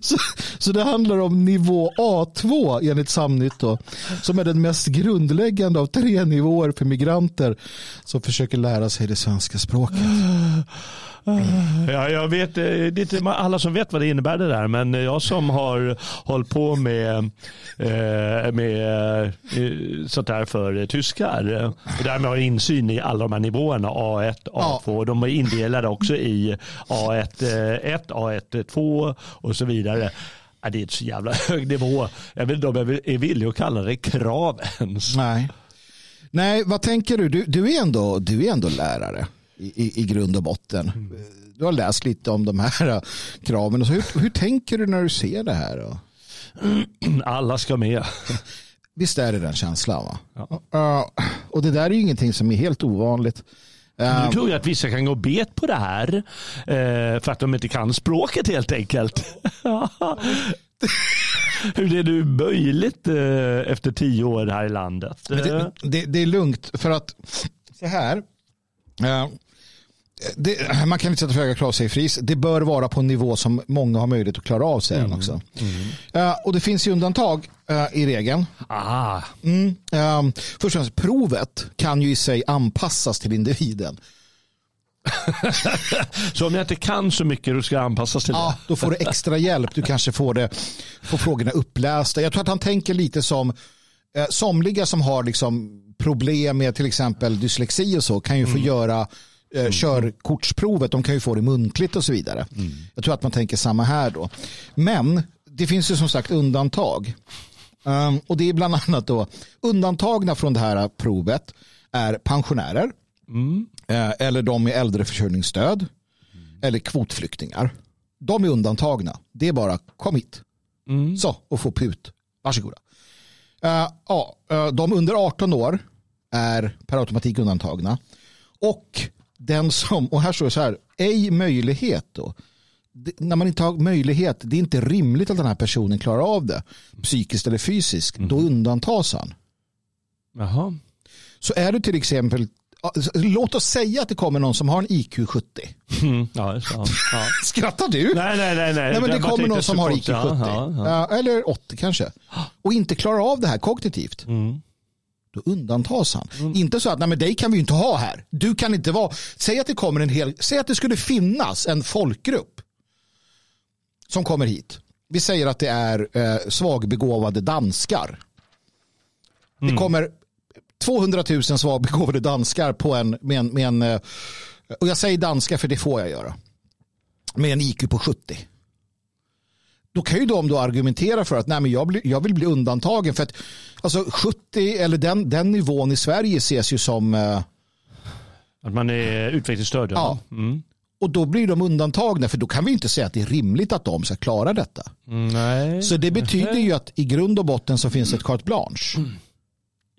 Så, så det handlar om nivå A2 enligt Samnytt då, som är den mest grundläggande av tre nivåer för migranter som försöker lära sig det svenska språket. Ja, jag vet, eh, det är inte alla som vet vad det innebär det där, men jag som har hållit på med, eh, med eh, sånt där för tyskar och därmed har insyn i alla de här nivåerna, A1, A2, ja. de är indelade också i A1, 1, A1, 2 och så vidare. det är ett så jävla hög nivå. Jag vet inte om jag är villig att kalla det krav ens. Nej. Nej, vad tänker du? Du, du, är, ändå, du är ändå lärare i, i grund och botten. Mm. Du har läst lite om de här äh, kraven. Så hur, hur tänker du när du ser det här? Då? Alla ska med. Visst är det den känslan? Va? Ja. Uh, och det där är ju ingenting som är helt ovanligt. Nu tror jag att vissa kan gå bet på det här för att de inte kan språket helt enkelt. Hur är det möjligt efter tio år här i landet? Det, det, det, är lugnt för att så här det, man kan inte sätta för höga krav, säger Fris. Det bör vara på en nivå som många har möjlighet att klara av, säger mm. också. Mm. Uh, och det finns ju undantag uh, i regeln. Ah. Mm. Uh, först och främst, provet kan ju i sig anpassas till individen. så om jag inte kan så mycket då ska jag anpassas till ja, det? då får du extra hjälp. Du kanske får, det, får frågorna upplästa. Jag tror att han tänker lite som eh, somliga som har liksom problem med till exempel dyslexi och så kan ju få mm. göra eh, mm. körkortsprovet. De kan ju få det muntligt och så vidare. Mm. Jag tror att man tänker samma här då. Men det finns ju som sagt undantag. Um, och det är bland annat då undantagna från det här provet är pensionärer mm. eh, eller de med äldreförsörjningsstöd mm. eller kvotflyktingar. De är undantagna. Det är bara kom hit. Så och få PUT. Varsågoda. Uh, ja, uh, de under 18 år är per automatik undantagna. Och den som, och här står det så här, ej möjlighet då. Det, när man inte har möjlighet, det är inte rimligt att den här personen klarar av det, psykiskt eller fysiskt, mm. då undantas han. Jaha. Så är du till exempel, låt oss säga att det kommer någon som har en IQ 70. Mm. Ja, ja. Skrattar du? Nej, nej, nej. nej. nej men det kommer någon som har IQ 70. Ja, ja, eller 80 kanske. Och inte klarar av det här kognitivt. Mm då undantas han. Mm. Inte så att nej men dig kan vi inte ha här. Du kan inte vara. Säg att det kommer en hel. Säg att det skulle finnas en folkgrupp som kommer hit. Vi säger att det är eh, svagbegåvade danskar. Mm. Det kommer 200 000 svagbegåvade danskar på en, med en, med en eh, och jag säger danska för det får jag göra. Med en IQ på 70 då kan ju de då argumentera för att nej, men jag, blir, jag vill bli undantagen. För att alltså, 70 eller den, den nivån i Sverige ses ju som... Eh, att man är utvecklingsstörd? Ja. Mm. Och då blir de undantagna för då kan vi inte säga att det är rimligt att de ska klara detta. Nej. Så det betyder ju att i grund och botten så finns ett carte blanche. Mm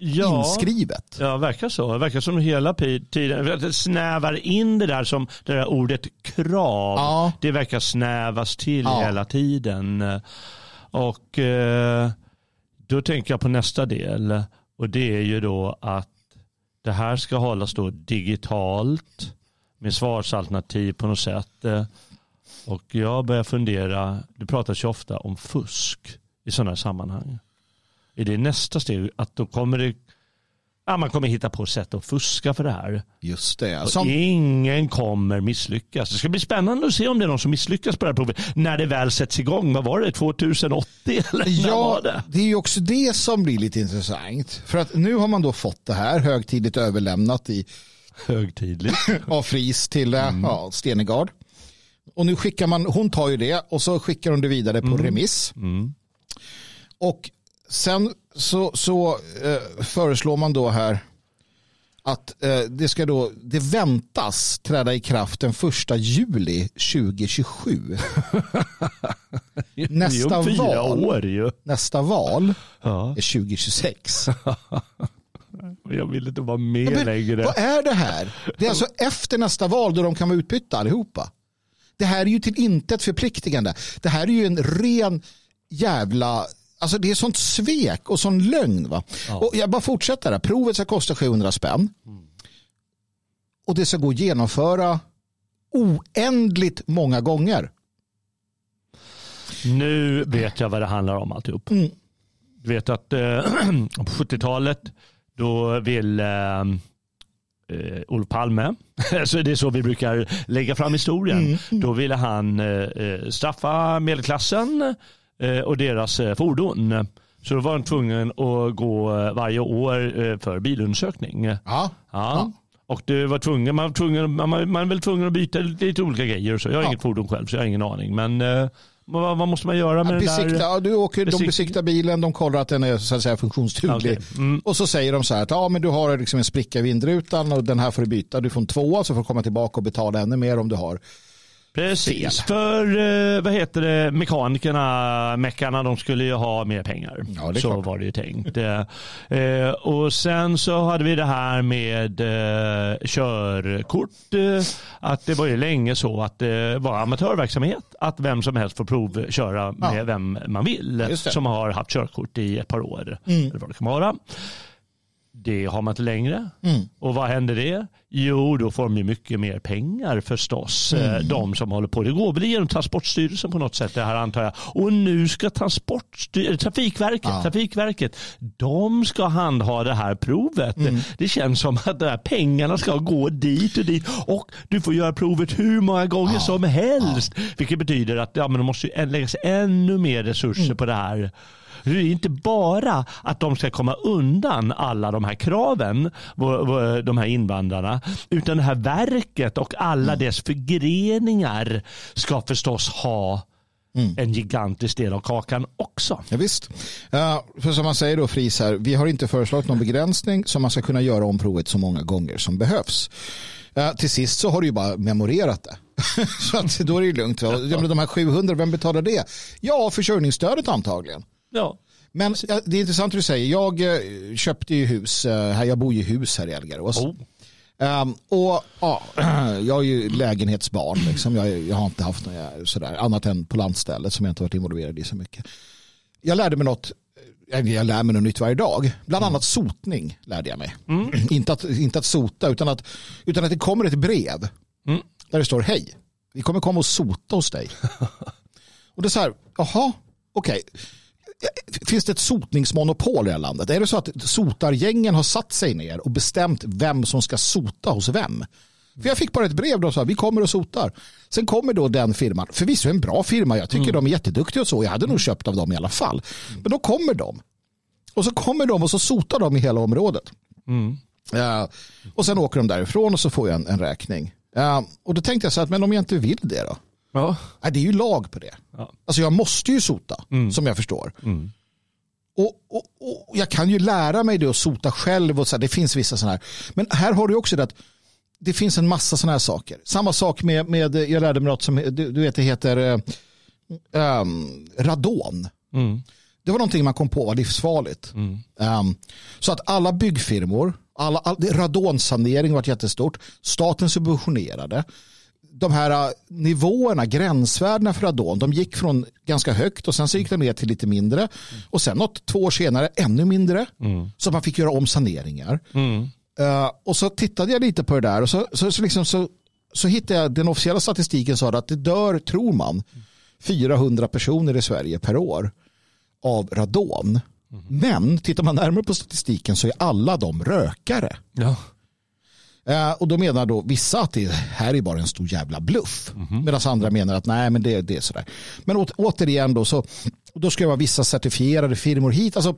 ja, inskrivet. Ja, verkar så. Det verkar som hela tiden. Det snävar in det där som det där ordet krav. Ja. Det verkar snävas till ja. hela tiden. Och eh, då tänker jag på nästa del och det är ju då att det här ska hållas då digitalt med svarsalternativ på något sätt. Och jag börjar fundera, det pratas ju ofta om fusk i sådana här sammanhang. Är det nästa steg att då kommer det Ja, man kommer hitta på sätt att fuska för det här. Just det. Som... Ingen kommer misslyckas. Det ska bli spännande att se om det är någon som misslyckas på det här provet. När det väl sätts igång. Vad var det? 2080? Eller ja, det? det är ju också det som blir lite intressant. För att nu har man då fått det här högtidligt överlämnat i högtidligt av Fris till eh, mm. ja, Stenegard. Och nu skickar man, hon tar ju det och så skickar hon det vidare på mm. remiss. Mm. Och sen så, så eh, föreslår man då här att eh, det ska då, det väntas träda i kraft den första juli 2027. nästa, val, år, nästa val ja. är 2026. Jag vill inte vara med ja, längre. Vad är det här? Det är alltså efter nästa val då de kan vara utbytta allihopa. Det här är ju till intet förpliktigande. Det här är ju en ren jävla Alltså det är sånt svek och sån lögn. Va? Ja. Och jag bara fortsätter här. Provet ska kosta 700 spänn. Mm. Och det ska gå att genomföra oändligt många gånger. Nu vet jag vad det handlar om alltihop. Mm. Du vet att eh, på 70-talet då vill eh, eh, Olof Palme, så det är så vi brukar lägga fram historien, mm. då ville han eh, eh straffa medelklassen och deras eh, fordon. Så då var han tvungen att gå eh, varje år för bilundersökning. Ja. ja. ja. Och det var tvungen, man, var tvungen, man, man är väl tvungen att byta lite olika grejer. Så jag har ja. inget fordon själv så jag har ingen aning. Men vad, vad måste man göra med besikta, det där? Du åker, Besik... De besiktar bilen, de kollar att den är så att säga, funktionsduglig. Okay. Mm. Och så säger de så här att ja, men du har liksom en spricka i vindrutan och den här får du byta. Du får en tvåa så får du komma tillbaka och betala ännu mer om du har Precis, fel. för eh, vad heter det, mekanikerna, meckarna, de skulle ju ha mer pengar. Ja, så klart. var det ju tänkt. eh, och sen så hade vi det här med eh, körkort. Eh, att det var ju länge så att det var amatörverksamhet. Att vem som helst får provköra med ja. vem man vill. Som har haft körkort i ett par år. Mm. Eller vad det kan vara. Det har man inte längre. Mm. Och vad händer det? Jo, då får de ju mycket mer pengar förstås. Eh, mm. De som håller på. Det går väl genom Transportstyrelsen på något sätt det här antar jag. Och nu ska Transportstyrelsen, Trafikverket, ja. Trafikverket, de ska handha det här provet. Mm. Det känns som att de här pengarna ska gå dit och dit. Och du får göra provet hur många gånger ja. som helst. Ja. Vilket betyder att ja, men det måste läggas ännu mer resurser mm. på det här. Det är inte bara att de ska komma undan alla de här kraven, de här invandrarna, utan det här verket och alla mm. dess förgreningar ska förstås ha Mm. en gigantisk del av kakan också. Ja, visst. Uh, för som man säger då Fris här, vi har inte föreslagit någon begränsning så man ska kunna göra om provet så många gånger som behövs. Uh, till sist så har du ju bara memorerat det. så att då är det ju lugnt. Ja. De här 700, vem betalar det? Ja, försörjningsstödet antagligen. Ja. Men det är intressant hur du säger. Jag eh, köpte ju hus eh, här. Jag bor ju i hus här i Elgarås. Oh. Um, och ja, jag är ju lägenhetsbarn. Liksom. Jag, jag, har inte haft något sådär, annat än på landstället som jag inte varit involverad i så mycket. Jag lärde mig något eh, jag lär mig något nytt varje dag. Bland annat sotning lärde jag mig. Mm. inte, att, inte att sota utan att, utan att det kommer ett brev mm. där det står hej. Vi kommer komma och sota hos dig. och det är så här, jaha, okej. Okay finns det ett sotningsmonopol i det här landet? Är det så att sotargängen har satt sig ner och bestämt vem som ska sota hos vem? För jag fick bara ett brev och sa vi kommer och sotar. Sen kommer då den firman, förvisso en bra firma, jag tycker mm. de är jätteduktiga och så, jag hade nog köpt av dem i alla fall. Men då kommer de. Och så kommer de och så sotar de i hela området. Mm. Uh, och sen åker de därifrån och så får jag en, en räkning. Uh, och då tänkte jag så att men om jag inte vill det då? Ja. Nej, det är ju lag på det. Ja. Alltså jag måste ju sota, mm. som jag förstår. Mm. Och, och, och, Jag kan ju lära mig det att sota själv. Och så här, det finns vissa sådana här. Men här har du också det att det finns en massa sådana här saker. Samma sak med, med jag lärde mig något som du, du vet det heter um, radon. Mm. Det var någonting man kom på var livsfarligt. Um, så att alla byggfirmor, alla, all, radonsanering var jättestort. Staten subventionerade de här äh, nivåerna, gränsvärdena för radon, de gick från ganska högt och sen så gick de ner till lite mindre. Och sen något två år senare ännu mindre. Mm. Så man fick göra om saneringar. Mm. Uh, och så tittade jag lite på det där och så, så, så, liksom, så, så hittade jag den officiella statistiken sa att det dör, tror man, 400 personer i Sverige per år av radon. Mm. Men tittar man närmare på statistiken så är alla de rökare. Ja. Eh, och då menar då vissa att det här är bara en stor jävla bluff. Mm. Medan andra menar att nej men det, det är sådär. Men å, återigen då så då ska det vara vissa certifierade firmor hit. Alltså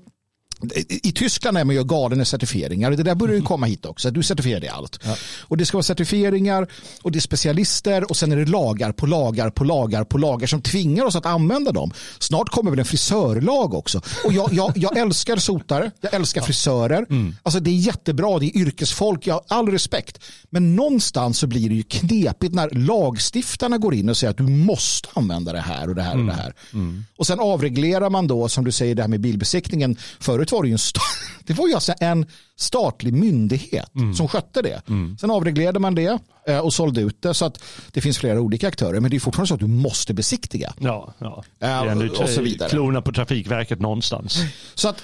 i Tyskland är man ju galen i certifieringar. Det där börjar ju mm. komma hit också. Du certifierar i allt. Ja. Och det ska vara certifieringar och det är specialister och sen är det lagar på lagar på lagar på lagar som tvingar oss att använda dem. Snart kommer väl en frisörlag också. Och jag, jag, jag älskar sotare, jag älskar frisörer. Mm. Alltså det är jättebra, det är yrkesfolk, jag har all respekt. Men någonstans så blir det ju knepigt när lagstiftarna går in och säger att du måste använda det här och det här och det mm. här. Mm. Och sen avreglerar man då, som du säger, det här med bilbesiktningen. Förut var det ju en, det var ju alltså en statlig myndighet mm. som skötte det. Mm. Sen avreglerade man det eh, och sålde ut det så att det finns flera olika aktörer. Men det är fortfarande så att du måste besiktiga. Ja, ja. Äh, och så vidare. Klona på Trafikverket någonstans. Så att,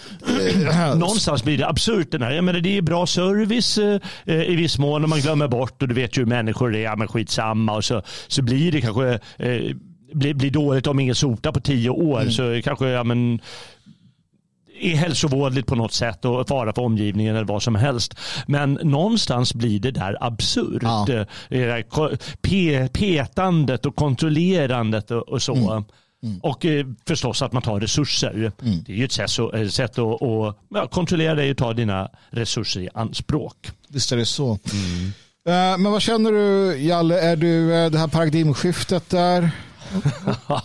äh, någonstans blir det absurt. Den här. Jag menar, det är bra service äh, i viss mån och man glömmer bort och du vet ju hur människor är. Ja, men skitsamma och så, så blir det kanske blir, blir dåligt om ingen sotar på tio år. Mm. Så kanske ja, men, är hälsovådligt på något sätt och fara för omgivningen eller vad som helst. Men någonstans blir det där absurt. Ja. Det petandet och kontrollerandet och, och så. Mm. Mm. Och eh, förstås att man tar resurser. Mm. Det är ju ett sätt, så, ett sätt att, att ja, kontrollera dig och ta dina resurser i anspråk. Visst är det så. Mm. Uh, men vad känner du, Jalle? Är du uh, det här paradigmskiftet där?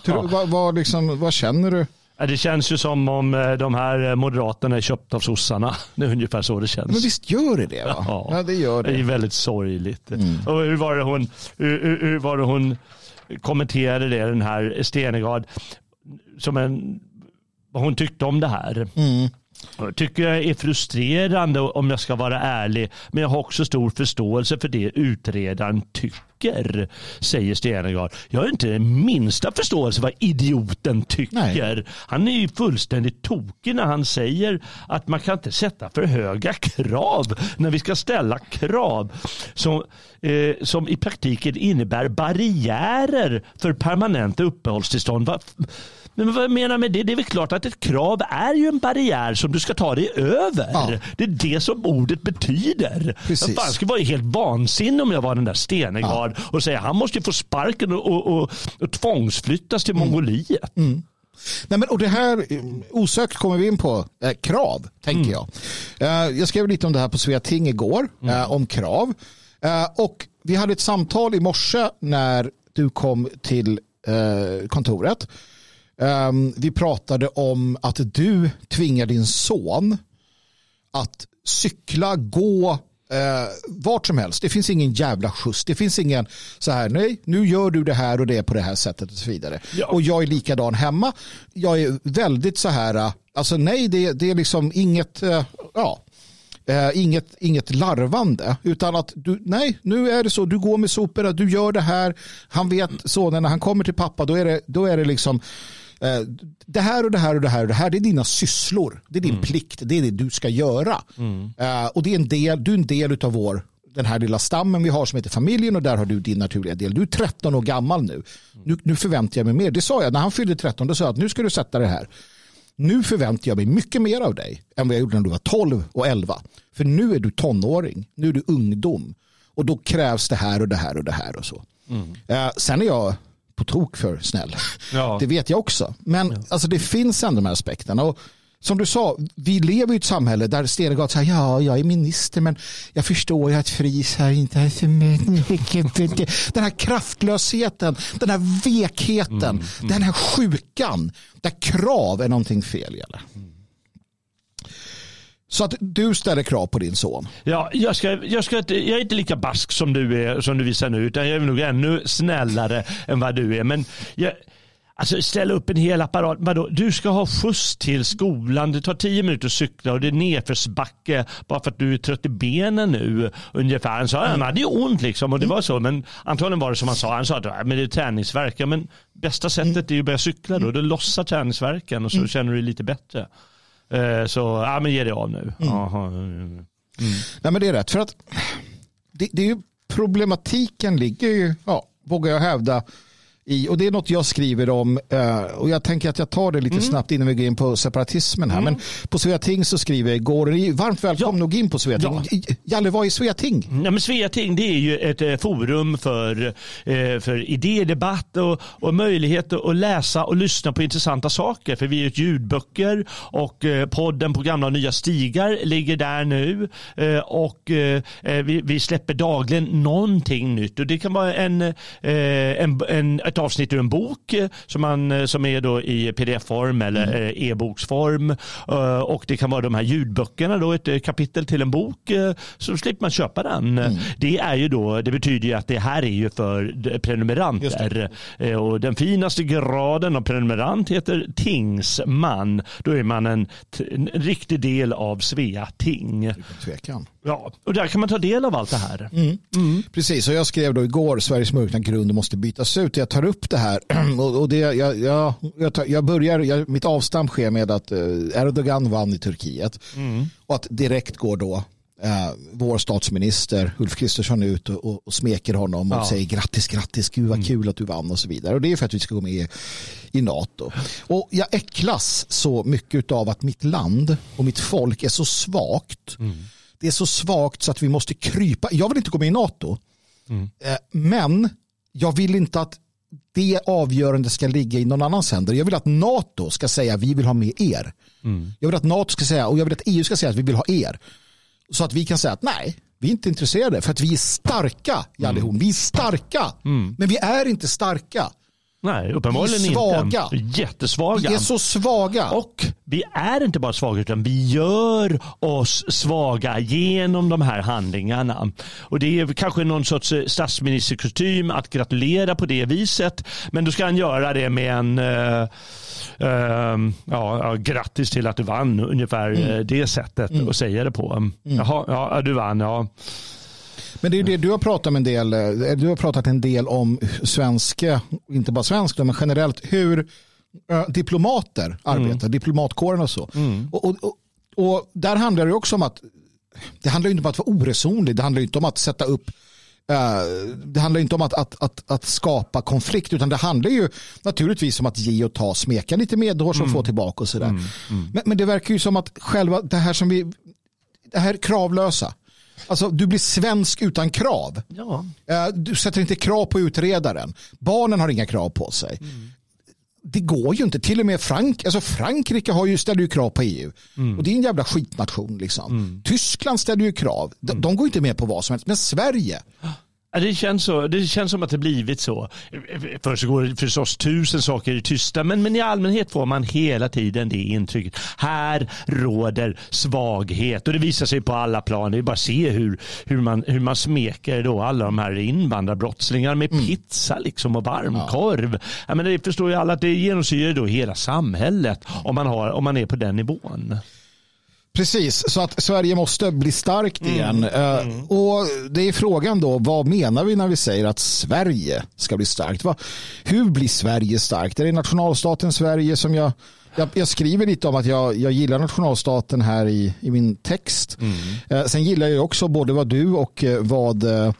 vad, vad, liksom, vad känner du? Det känns ju som om eh, de här eh, moderaterna är köpta av sossarna. Det är ungefär så det känns. Men visst gör det det? Va? Ja, ja det gör det. Det är väldigt sorgligt. Mm. Och hur var det hon, hur, hur var det hon kommenterade det, den här Stenegard, som en, vad hon tyckte om det här. Mm tycker jag är frustrerande om jag ska vara ärlig. Men jag har också stor förståelse för det utredaren tycker, säger Stenegard. Jag har inte den minsta förståelse vad idioten tycker. Nej. Han är ju fullständigt tokig när han säger att man kan inte sätta för höga krav när vi ska ställa krav som, eh, som i praktiken innebär barriärer för permanenta uppehållstillstånd. Men vad menar med det? Det är väl klart att ett krav är ju en barriär som du ska ta dig över. Ja. Det är det som ordet betyder. Precis. Jag skulle vara helt vansinnig om jag var den där Stenegard ja. och säga han måste få sparken och, och, och, och tvångsflyttas till mm. Mongoliet. Mm. Nej, men, och det här osökt kommer vi in på eh, krav, tänker mm. jag. Eh, jag skrev lite om det här på Sveating igår, mm. eh, om krav. Eh, och vi hade ett samtal i morse när du kom till eh, kontoret. Um, vi pratade om att du tvingar din son att cykla, gå eh, vart som helst. Det finns ingen jävla skjuts. Det finns ingen så här, nej, nu gör du det här och det på det här sättet och så vidare. Ja. Och jag är likadan hemma. Jag är väldigt så här, alltså nej, det, det är liksom inget, eh, ja, eh, inget, inget larvande. Utan att du, nej, nu är det så, du går med soporna, du gör det här. Han vet så, när han kommer till pappa, då är det, då är det liksom det här och det här och det här och det här, det är dina sysslor. Det är din mm. plikt, det är det du ska göra. Mm. Eh, och det är en del, du är en del av vår, den här lilla stammen vi har som heter familjen och där har du din naturliga del. Du är 13 år gammal nu. Nu, nu förväntar jag mig mer. Det sa jag när han fyllde 13, då sa jag att nu ska du sätta det här. Nu förväntar jag mig mycket mer av dig än vad jag gjorde när du var 12 och 11. För nu är du tonåring, nu är du ungdom. Och då krävs det här och det här och det här och så. Mm. Eh, sen är jag på tok för snäll. Ja. Det vet jag också. Men ja. alltså, det finns ändå de här aspekterna. Och som du sa, vi lever i ett samhälle där Stenegard säger ja, jag är minister men jag förstår ju att Fris här inte är så mycket. Den här kraftlösheten, den här vekheten, mm, mm. den här sjukan där krav är någonting fel. Eller? Mm. Så att du ställer krav på din son. Ja, jag, ska, jag, ska, jag är inte lika bask som du är, som du visar nu, utan jag är nog ännu snällare än vad du är. Men jag, Alltså ställa upp en hel apparat. Vadå? Du ska ha skjuts till skolan. Det tar tio minuter att cykla och det är nedförsbacke bara för att du är trött i benen nu. Ungefär. Han sa att han hade ont liksom och det var så. Men antagligen var det som han sa. Han sa att men det är träningsverk. Ja, men bästa sättet är ju att börja cykla då. Du lossar träningsverken och så mm. känner du dig lite bättre. Eh, så ja, men ge det av nu. Mm. Mm. Nej men det är rätt. För att det, det är ju problematiken ligger ju, ja, vågar jag hävda, i, och det är något jag skriver om eh, och jag tänker att jag tar det lite mm. snabbt innan vi går in på separatismen här. Mm. Men på Sveating så skriver jag igår, varmt välkommen ja. gå in på Sveating. Ja. Jalle, vad är Sveating? Ja, men Sveating det är ju ett eh, forum för, eh, för idédebatt och, och möjlighet att läsa och lyssna på intressanta saker. För vi är ett ljudböcker och podden på gamla och nya stigar ligger där nu. Och vi, vi släpper dagligen någonting nytt. Och det kan vara en, en, en ett avsnitt ur en bok eh, som, man, eh, som är då i pdf-form eller mm. Eh, e-boksform. Och det kan vara de här ljudböckerna, då, ett kapitel till en bok. Så slipper man köpa den. Mm. Det, är ju då, det betyder ju att det här är ju för prenumeranter. Och den finaste graden av prenumerant heter tingsman. Då är man en, en riktig del av Svea ting. Tvekan. Ja, och där kan man ta del av allt det här. Mm. Mm. Precis, och jag skrev då igår Sveriges mörkna grund måste bytas ut. Jag tar upp det här och det, jag, jag, jag, tar, jag börjar, jag, mitt avstamp sker med att eh, Erdogan vann i Turkiet mm. och att direkt går då eh, vår statsminister Ulf Kristersson ut och, och, smeker honom och ja. säger grattis, grattis, gud vad mm. kul att du vann och så vidare. Och det är för att vi ska gå med i, i NATO. Och jag äcklas så mycket av att mitt land och mitt folk är så svagt. Det är så svagt så att vi måste krypa. Jag vill inte gå med i NATO. Mm. Eh, men jag vill inte att det avgörande ska ligga i någon annans händer. Jag vill att NATO ska säga vi vill ha med er. Mm. Jag vill att NATO ska säga och jag vill att EU ska säga att vi vill ha er. Så att vi kan säga att nej, vi är inte intresserade för att vi är starka, Jalle mm. Vi är starka, mm. men vi är inte starka. Nej, uppenbarligen vi är svaga. inte. Jättesvaga. Vi är så svaga. Och vi är inte bara svaga utan vi gör oss svaga genom de här handlingarna. Och det är kanske någon sorts eh, statsministerkostym att gratulera på det viset. Men då ska han göra det med en uh, uh, ja, grattis till att du vann, ungefär mm. det sättet mm. att säga det på. Mm. Jaha, ja, du vann, ja. Men det är det du har pratat en del, eh, du har pratat en del om svenska, inte bara svenska, men generellt hur uh, diplomater arbetar, mm. diplomatkåren och så. Mm. Och, och, och, där handlar det också om att det handlar inte om att vara oresonlig, det handlar inte om att sätta upp Uh, det handlar inte om att, att, att, att, skapa konflikt utan det handlar ju naturligtvis om att ge och ta, smeka lite medhårs och mm. få tillbaka och sådär. Mm. Mm. Men, men, det verkar ju som att själva det här som vi, det här kravlösa, Alltså, du blir svensk utan krav. Ja. Eh, du sätter inte krav på utredaren. Barnen har inga krav på sig. Mm. Det går ju inte. Till och med Frank, alltså Frankrike har ju, ställer ju krav på EU. Mm. Och det är en jävla skitnation. Liksom. Mm. Tyskland ställer ju krav. De, mm. de går inte med på vad som helst. Men Sverige, det känns, så, det känns som att det blivit så. Först går det förstås tusen saker i tysta men, men i allmänhet får man hela tiden det intrycket. Här råder svaghet och det visar sig på alla plan. Det är bara att se hur, hur, man, hur man smeker då alla de här invandrarbrottslingarna med mm. pizza liksom och varmkorv. Ja. Ja, men det förstår ju alla att det genomsyrar då hela samhället om man, har, om man är på den nivån. Precis, så att Sverige måste bli starkt mm. igen. Eh, mm. Och det är frågan då, vad menar vi när vi säger att Sverige ska bli starkt? Hur blir Sverige starkt? Är det nationalstaten Sverige som jag jag, jag, skriver lite om att jag, jag gillar nationalstaten här i, i min text. Mm. Eh, sen gillar jag också både vad du och eh, vad eh,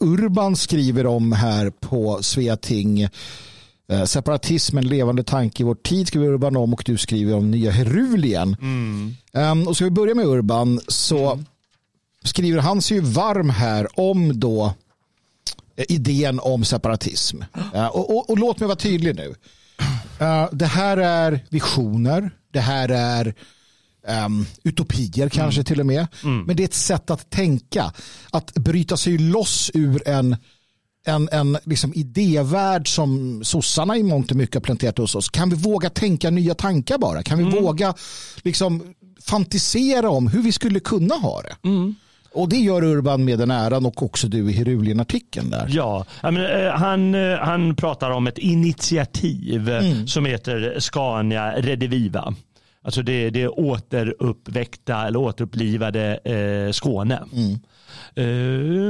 Urban skriver om här på Sveating. Eh, separatism, en levande tanke i vår tid skriver Urban om och du skriver om nya Herulien. Mm. Um, och ska vi börja med Urban så mm. skriver han sig ju varm här om då eh, idén om separatism. Uh, och, och, och, låt mig vara tydlig nu. Uh, det här är visioner, det här är um, utopier kanske mm. till och med. Mm. Men det är ett sätt att tänka. Att bryta sig loss ur en en, en liksom idévärld som sossarna i mångt och mycket har planterat hos oss. Kan vi våga tänka nya tankar bara? Kan vi mm. våga liksom fantisera om hur vi skulle kunna ha det? Mm. Och det gör Urban med den äran och också du i Herulien-artikeln där. Ja, han, han pratar om ett initiativ mm. som heter Scania Rediviva. Alltså det, det återuppväckta eller återupplivade eh, Skåne. Mm.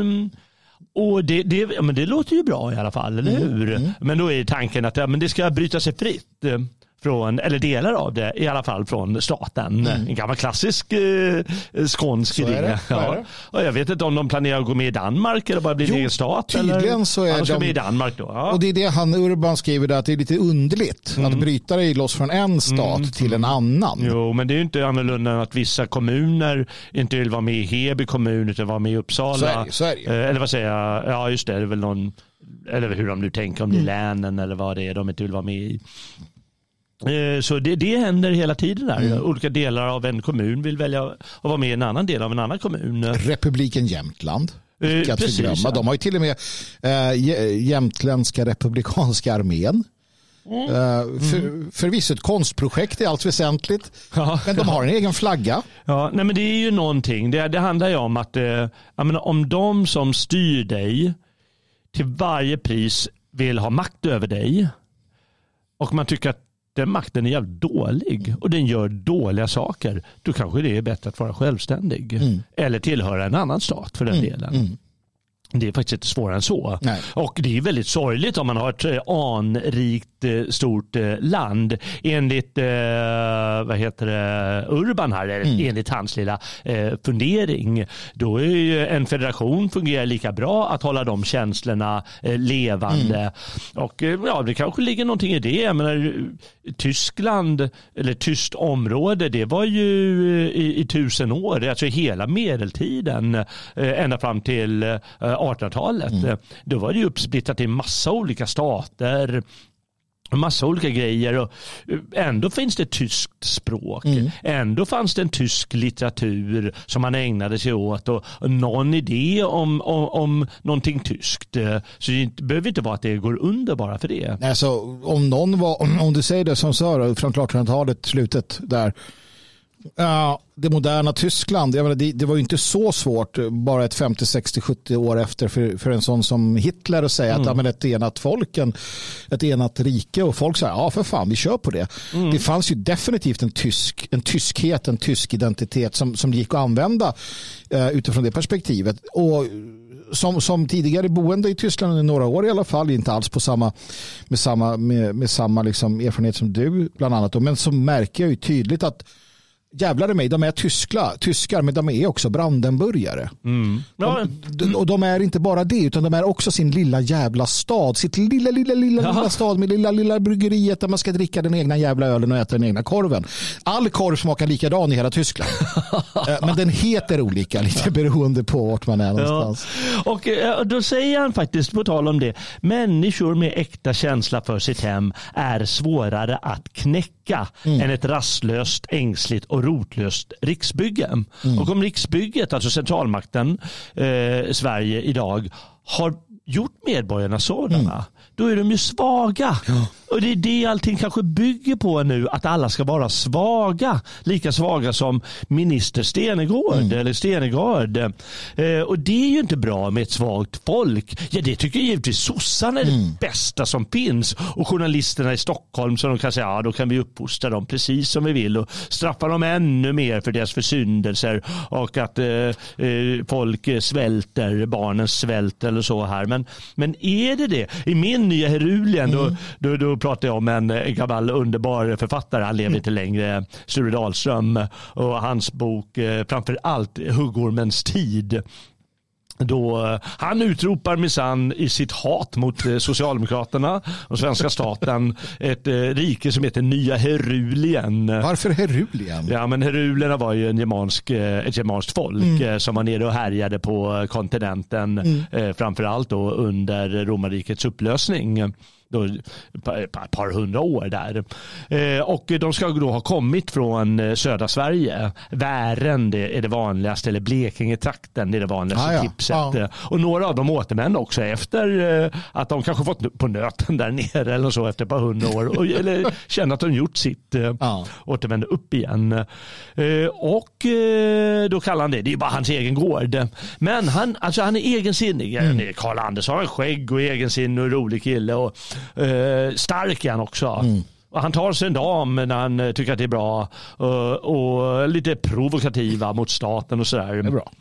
Um, och det, det, men det låter ju bra i alla fall, eller mm. hur? Mm. Men då är tanken att ja, men det ska bryta sig fritt från, eller delar av det i alla fall från staten. Mm. En gammal klassisk eh, skånsk idé. Ja. Och jag vet inte om de planerar att gå med i Danmark eller bara bli en egen stat. Tydligen eller? så är de, med i Danmark då. Ja. Och det är det han Urban skriver där, att det är lite underligt mm. att bryta dig loss från en stat mm. till en annan. Jo, men det är ju inte annorlunda än att vissa kommuner inte vill vara med i Heby kommun utan vara med i Uppsala. Så är det, så är det. Eh, eller vad säger jag? Ja, just det. Det är väl någon eller hur de nu tänker, om det är mm. länen eller vad det är de inte vill vara med i. Eh, så det, det händer hela tiden där. Mm. Olika delar av en kommun vill välja att vara med i en annan del av en annan kommun. Republiken Jämtland. Eh, precis, ja. De har ju till och med äh, Jämtländska republikanska armén. Mm. Uh, för, mm. förvisso ett konstprojekt i allt väsentligt. Ja, men de ja. har en egen flagga. Ja, nej, men det är ju någonting. Det, det handlar ju om att eh, menar, om de som styr dig till varje pris vill ha makt över dig och man tycker att den makten är jävligt dålig och den gör dåliga saker, då kanske det är bättre att vara självständig. Mm. Eller tillhöra en annan stat för den mm. delen. Det är faktiskt inte svårare än så. Nej. Och det är väldigt sorgligt om man har ett eh, anrikt eh, stort eh, land. Enligt vad heter det, Urban här, mm. enligt hans lilla fundering, då är ju en federation fungerar lika bra att hålla de känslorna levande. Mm. Och ja, det kanske ligger någonting i det. Jag menar, Tyskland, eller tyskt område, det var ju i, i tusen år, alltså hela medeltiden, ända fram till 1800-talet. Mm. Då var det uppsplittrat i massa olika stater massa olika grejer och ändå finns det tyskt språk. Mm. Ändå fanns det en tysk litteratur som man ägnade sig åt och någon idé om, om, om någonting tyskt. Så det behöver inte vara att det går under bara för det. Alltså, om någon var, om du säger det som sa från 1800-talet, slutet där, Ja, det moderna Tyskland, menar, det, det, var ju inte så svårt bara ett 50, 60, 70 år efter för, för en sån som Hitler att säga mm. att ja, men ett enat folk, en, ett enat rike och folk säger ja för fan vi kör på det. Mm. Det fanns ju definitivt en tysk, en tyskhet, en tysk identitet som, som gick att använda uh, utifrån det perspektivet. Och som, som tidigare boende i Tyskland i några år i alla fall, inte alls på samma, med samma, med, med samma liksom erfarenhet som du bland annat, men så märker jag ju tydligt att jävlar i mig, de är tyskla, tyskar men de är också brandenburgare. Mm. Ja. De, och de är inte bara det utan de är också sin lilla jävla stad. Sitt lilla, lilla, lilla, ja. lilla stad med lilla, lilla bryggeriet där man ska dricka den egna jävla ölen och äta den egna korven. All korv smakar likadan i hela Tyskland. Eh, men den heter olika lite beroende på vart man är någonstans. Ja. Och eh, då säger han faktiskt, på tal om det, människor med äkta känsla för sitt hem är svårare att knäcka mm. än ett rastlöst, ängsligt och rotlöst riksbygge. Mm. Och om riksbygget, alltså centralmakten, eh, Sverige idag, har gjort medborgarna sådana, mm. då är de ju svaga. Ja. Och det är det allting kanske bygger på nu, att alla ska vara svaga. Lika svaga som minister Stenegård mm. eller Stenegård. Eh, och det är ju inte bra med ett svagt folk. Ja, det tycker givetvis sossarna är mm. det bästa som finns. Och journalisterna i Stockholm så de kan säga, ja då kan vi uppfostra dem precis som vi vill och straffa dem ännu mer för deras försyndelser och att eh, eh folk svälter, barnen svälter eller så här. Men, men är det det? I min nya Herulien mm. då, då, då pratar jag om en, gammal underbar författare, han lever mm. inte längre, Sture Dahlström och hans bok eh, framför allt Huggormens tid då eh, han utropar minsann i sitt hat mot eh, Socialdemokraterna och svenska staten ett rike som heter Nya Herulien. Varför Herulien? Ja, men Herulerna var ju en germansk, ett germanskt folk mm. som var nere och härjade på kontinenten mm. framför allt då under romarrikets upplösning. Då, ett par hundra år där. Eh, och de ska då ha kommit från eh, södra Sverige. Vären är det vanligaste, eller Blekinge-trakten är det vanligaste ah, ja. tipset. Ah. Och några av dem återvände också efter att de kanske fått på nöten där nere eller så efter ett par hundra år. eller kände att de gjort sitt, ah. återvände upp igen. Och då kallar han det, det är bara hans egen gård. Men han, alltså han är egensinnig. Mm. Karl Andersson har skägg och egensinnig och rolig kille. Och, eh, stark är han också. Mm. Han tar sig en dam när han eh, tycker att det är bra och, och lite provokativa mot staten och sådär. Det är bra.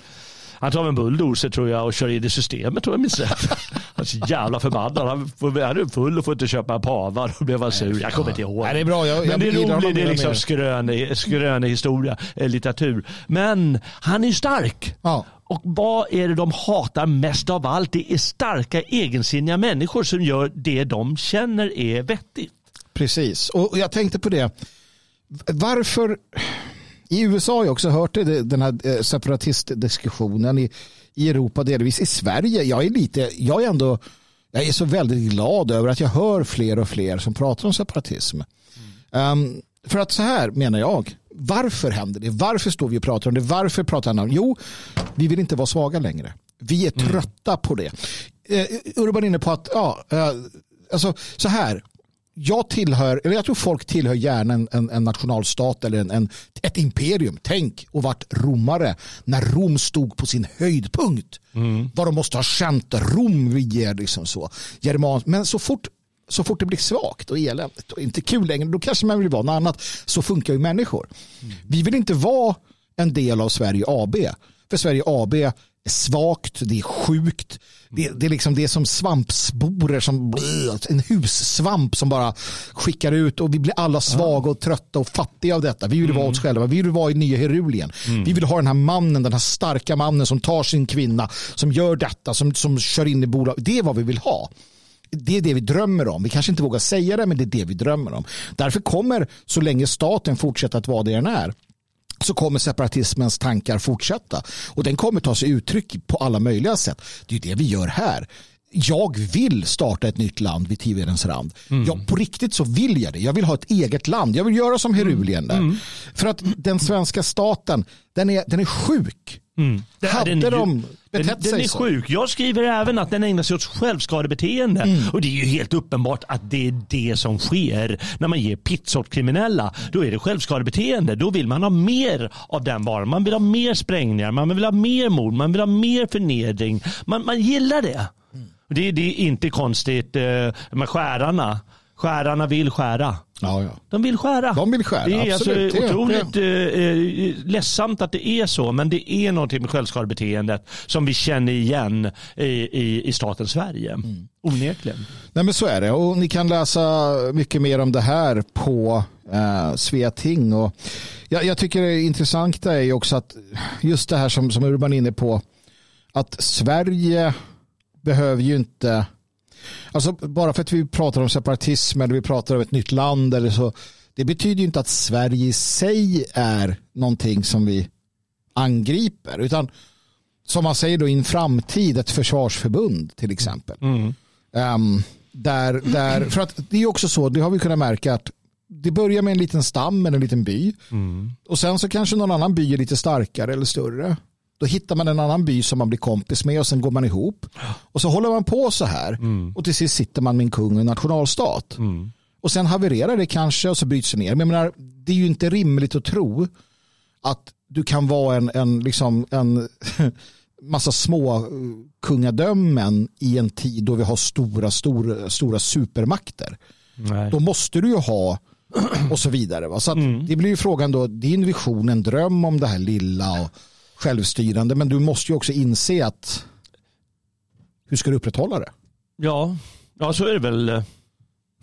Han tar en bulldozer tror jag och kör in i systemet tror jag minns rätt. Han är så jävla förbannad. Han, är full och får inte köpa pavar. Då blev han sur. Jag kommer inte ihåg. Nej, det är bra. Jag, Men det är roligt. Det är liksom skröne, skröne historia, eh, litteratur. Men han är stark. Ja. Och vad är det de hatar mest av allt? Det är starka egensinniga människor som gör det de känner är vettigt. Precis, och jag tänkte på det. Varför i USA har jag också hört det, den här eh, separatistdiskussionen i, i Europa, delvis i Sverige. Jag är lite, jag är ändå, jag är så väldigt glad över att jag hör fler och fler som pratar om separatism. Mm. Um, för att så här menar jag, varför händer det? Varför står vi och pratar om det? Varför pratar han om Jo, vi vill inte vara svaga längre. Vi är mm. trötta mm. på det. Uh, Urban är inne på att, ja, uh, alltså så här, jag tillhör, eller jag tror folk tillhör gärna en, en, en nationalstat eller en, en, ett imperium. Tänk och vart romare när Rom stod på sin höjdpunkt. Mm. Vad de måste ha känt. Rom vi liksom så. German, men så fort, så fort det blir svagt och eländigt och inte kul längre, då kanske man vill vara något annat. Så funkar ju människor. Mm. Vi vill inte vara en del av Sverige AB. För Sverige AB är svagt, det är sjukt. Det, det, är liksom det är som svampsporer, som en hussvamp som bara skickar ut och vi blir alla svaga och trötta och fattiga av detta. Vi vill mm. vara oss själva, vi vill vara i nya Herulien. Mm. Vi vill ha den här mannen, den här starka mannen som tar sin kvinna, som gör detta, som, som kör in i bolag. Det är vad vi vill ha. Det är det vi drömmer om. Vi kanske inte vågar säga det, men det är det vi drömmer om. Därför kommer, så länge staten fortsätter att vara det den är, så kommer separatismens tankar fortsätta. Och den kommer ta sig uttryck på alla möjliga sätt. Det är det vi gör här. Jag vill starta ett nytt land vid Tivedens rand. Mm. Jag, på riktigt så vill jag det. Jag vill ha ett eget land. Jag vill göra som Herulien där. Mm. För att den svenska staten, den är, den är sjuk. Mm. Det, Hade den, de betett den, sig är så? sjuk. Jag skriver även att den ägnar sig åt självskadebeteende. Mm. Och det är ju helt uppenbart att det är det som sker när man ger pizza åt kriminella. Då är det självskadebeteende. Då vill man ha mer av den varan. Man vill ha mer sprängningar, man vill ha mer mord, man vill ha mer förnedring. Man, man gillar det. Det, det, är inte konstigt eh, med skärarna. Skärarna vill skära. Ja, ja. De vill skära. De vill skära, Det är alltså absolut. alltså otroligt ja. Eh, eh, ledsamt att det är så, men det är någonting med självskadebeteendet som vi känner igen i, i, i staten Sverige. Mm. Onekligen. Nej, men så är det. Och ni kan läsa mycket mer om det här på eh, Sveating. Och jag, jag tycker det intressanta är också att just det här som, som Urban är inne på, att Sverige behöver ju inte Alltså bara för att vi pratar om separatism eller vi pratar om ett nytt land eller så. Det betyder ju inte att Sverige i sig är någonting som vi angriper. Utan som man säger då i en framtid ett försvarsförbund till exempel. Mm. Um, där, där, för att det är också så, det har vi kunnat märka att det börjar med en liten stam eller en liten by. Mm. Och sen så kanske någon annan by är lite starkare eller större. Då hittar man en annan by som man blir kompis med och sen går man ihop. Och så håller man på så här. Mm. Och till sist sitter man med en kung och en nationalstat. Mm. Och sen havererar det kanske och så bryts det ner. Men menar, det är ju inte rimligt att tro att du kan vara en, en, liksom, en massa små kungadömen i en tid då vi har stora, stora, stora supermakter. Nej. Då måste du ju ha och så vidare. Va? Så mm. det blir ju frågan då, din vision, en dröm om det här lilla och självstyrande. Men du måste ju också inse att hur ska du upprätthålla det? Ja, ja så är det väl.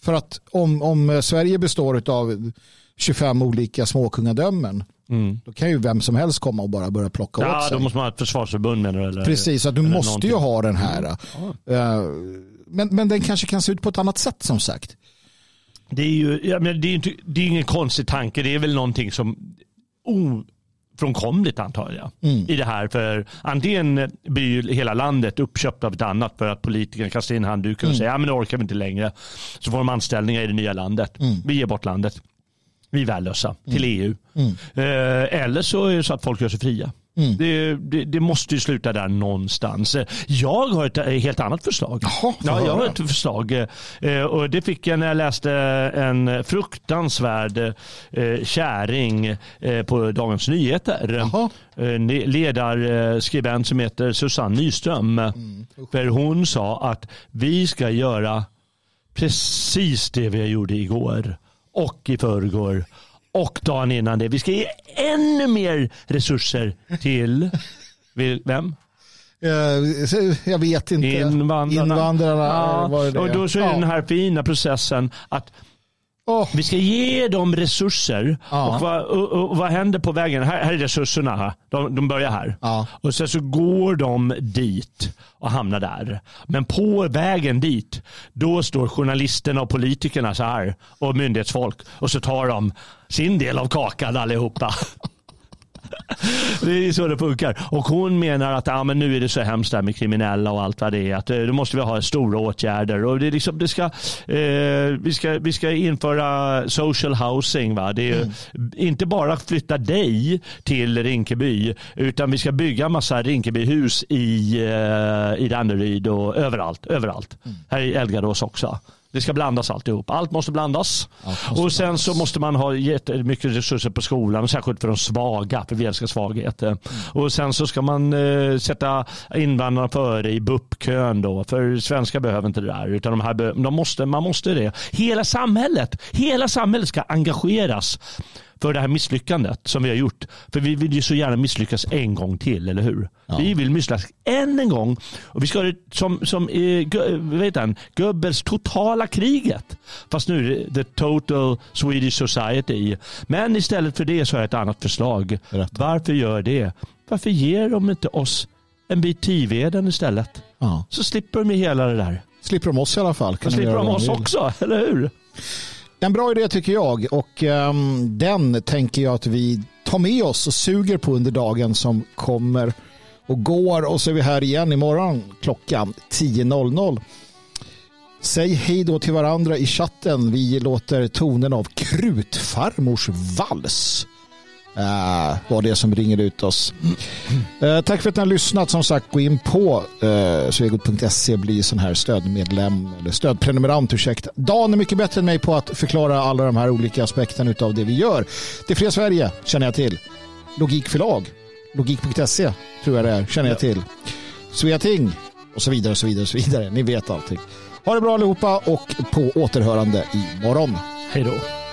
För att om, om Sverige består av 25 olika småkungadömen mm. då kan ju vem som helst komma och bara börja plocka ja, åt sig. Ja, då måste man ha ett försvarsförbund menar du? Eller, Precis, så du måste någonting. ju ha den här. Mm. Ja. Men, men den kanske kan se ut på ett annat sätt som sagt. Det är ju ja, men det är, inte, det är ingen konstig tanke. Det är väl någonting som ofrånkomligt antar jag. Mm. I det här för antingen blir hela landet uppköpt av ett annat för att politikerna kastar in handduken och mm. säger ja men nu orkar vi inte längre. Så får de anställningar i det nya landet. Mm. Vi ger bort landet. Vi är värdelösa till EU. Mm. Eh, eller så är det så att folk gör sig fria. Mm. Det, det, det, måste ju sluta där någonstans. Jag har ett helt annat förslag. Jaha, ja, jag har ett förslag. Eh, och det fick jag när jag läste en fruktansvärd eh, käring eh, på Dagens Nyheter. Jaha. Ledarskribent som heter Susanne Nyström. Mm. För hon sa att vi ska göra precis det vi gjorde igår och i förrgår och dagen innan det. Vi ska ge ännu mer resurser till vem? Eh, jag vet inte. Invandrarna. Invandrarna ja, och då så är ja. den här fina processen att Oh. Vi ska ge dem resurser. Ja. Och, vad, och, och, vad, händer på vägen? Här, här är resurserna. De, de börjar här. Ja. Och sen så går de dit och hamnar där. Men på vägen dit, då står journalisterna och politikerna så här och myndighetsfolk och så tar de sin del av kakan allihopa. det är så det funkar. Och hon menar att ja, men nu är det så hemskt där med kriminella och allt vad det är. Att eh, då måste vi ha stora åtgärder. Och det är liksom, det ska, eh, vi, ska, vi ska införa social housing. Va? Det är mm. inte bara flytta dig till Rinkeby utan vi ska bygga massa Rinkebyhus i, eh, i Danderyd och överallt. överallt. Mm. Här i Elgarås också. Det ska blandas alltihop. Allt måste blandas. Allt måste och sen blandas. så måste man ha jättemycket resurser på skolan, särskilt för de svaga, för vi älskar svaghet. Mm. Och sen så ska man eh, sätta invandrarna före i BUP-kön då, för svenskar behöver inte det där, utan de här de måste, man måste det. Hela samhället, hela samhället ska engageras för det här misslyckandet som vi har gjort. För vi vill ju så gärna misslyckas en gång till, eller hur? Ja. Vi vill misslyckas än en gång. Och vi ska ha det som, som eh, vet han, Goebbels totala kriget. Fast nu är det the total Swedish society. Men istället för det så har jag ett annat förslag. Rätt. Varför gör det? Varför ger de inte oss en bit Tiveden istället? Ja. Så slipper de hela det där. Slipper de oss i alla fall. Kan slipper de oss också, eller hur? En bra idé tycker jag och um, den tänker jag att vi tar med oss och suger på under dagen som kommer och går och så är vi här igen imorgon klockan 10.00. Säg hej då till varandra i chatten. Vi låter tonen av Krutfarmors vals uh, var det som ringer ut oss. Uh, tack för att ni har lyssnat. Som sagt, gå in på uh, svegot.se bli sån här stödmedlem eller stödprenumerant, ursäkta. Dan är mycket bättre än mig på att förklara alla de här olika aspekterna av det vi gör. Det fria Sverige känner jag till. Logikförlag, logik.se tror jag det är, känner jag till. Sveating och så vidare och så vidare och så vidare. Ni vet allting. Ha det bra allihopa och på återhörande imorgon. Hej då.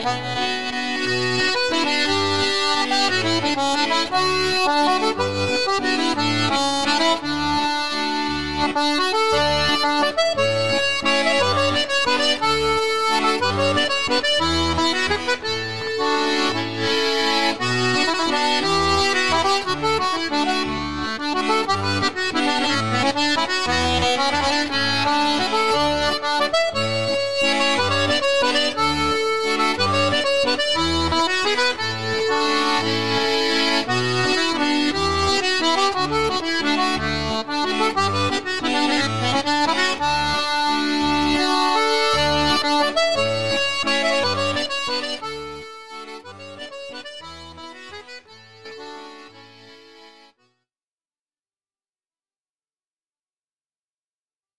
Thank Música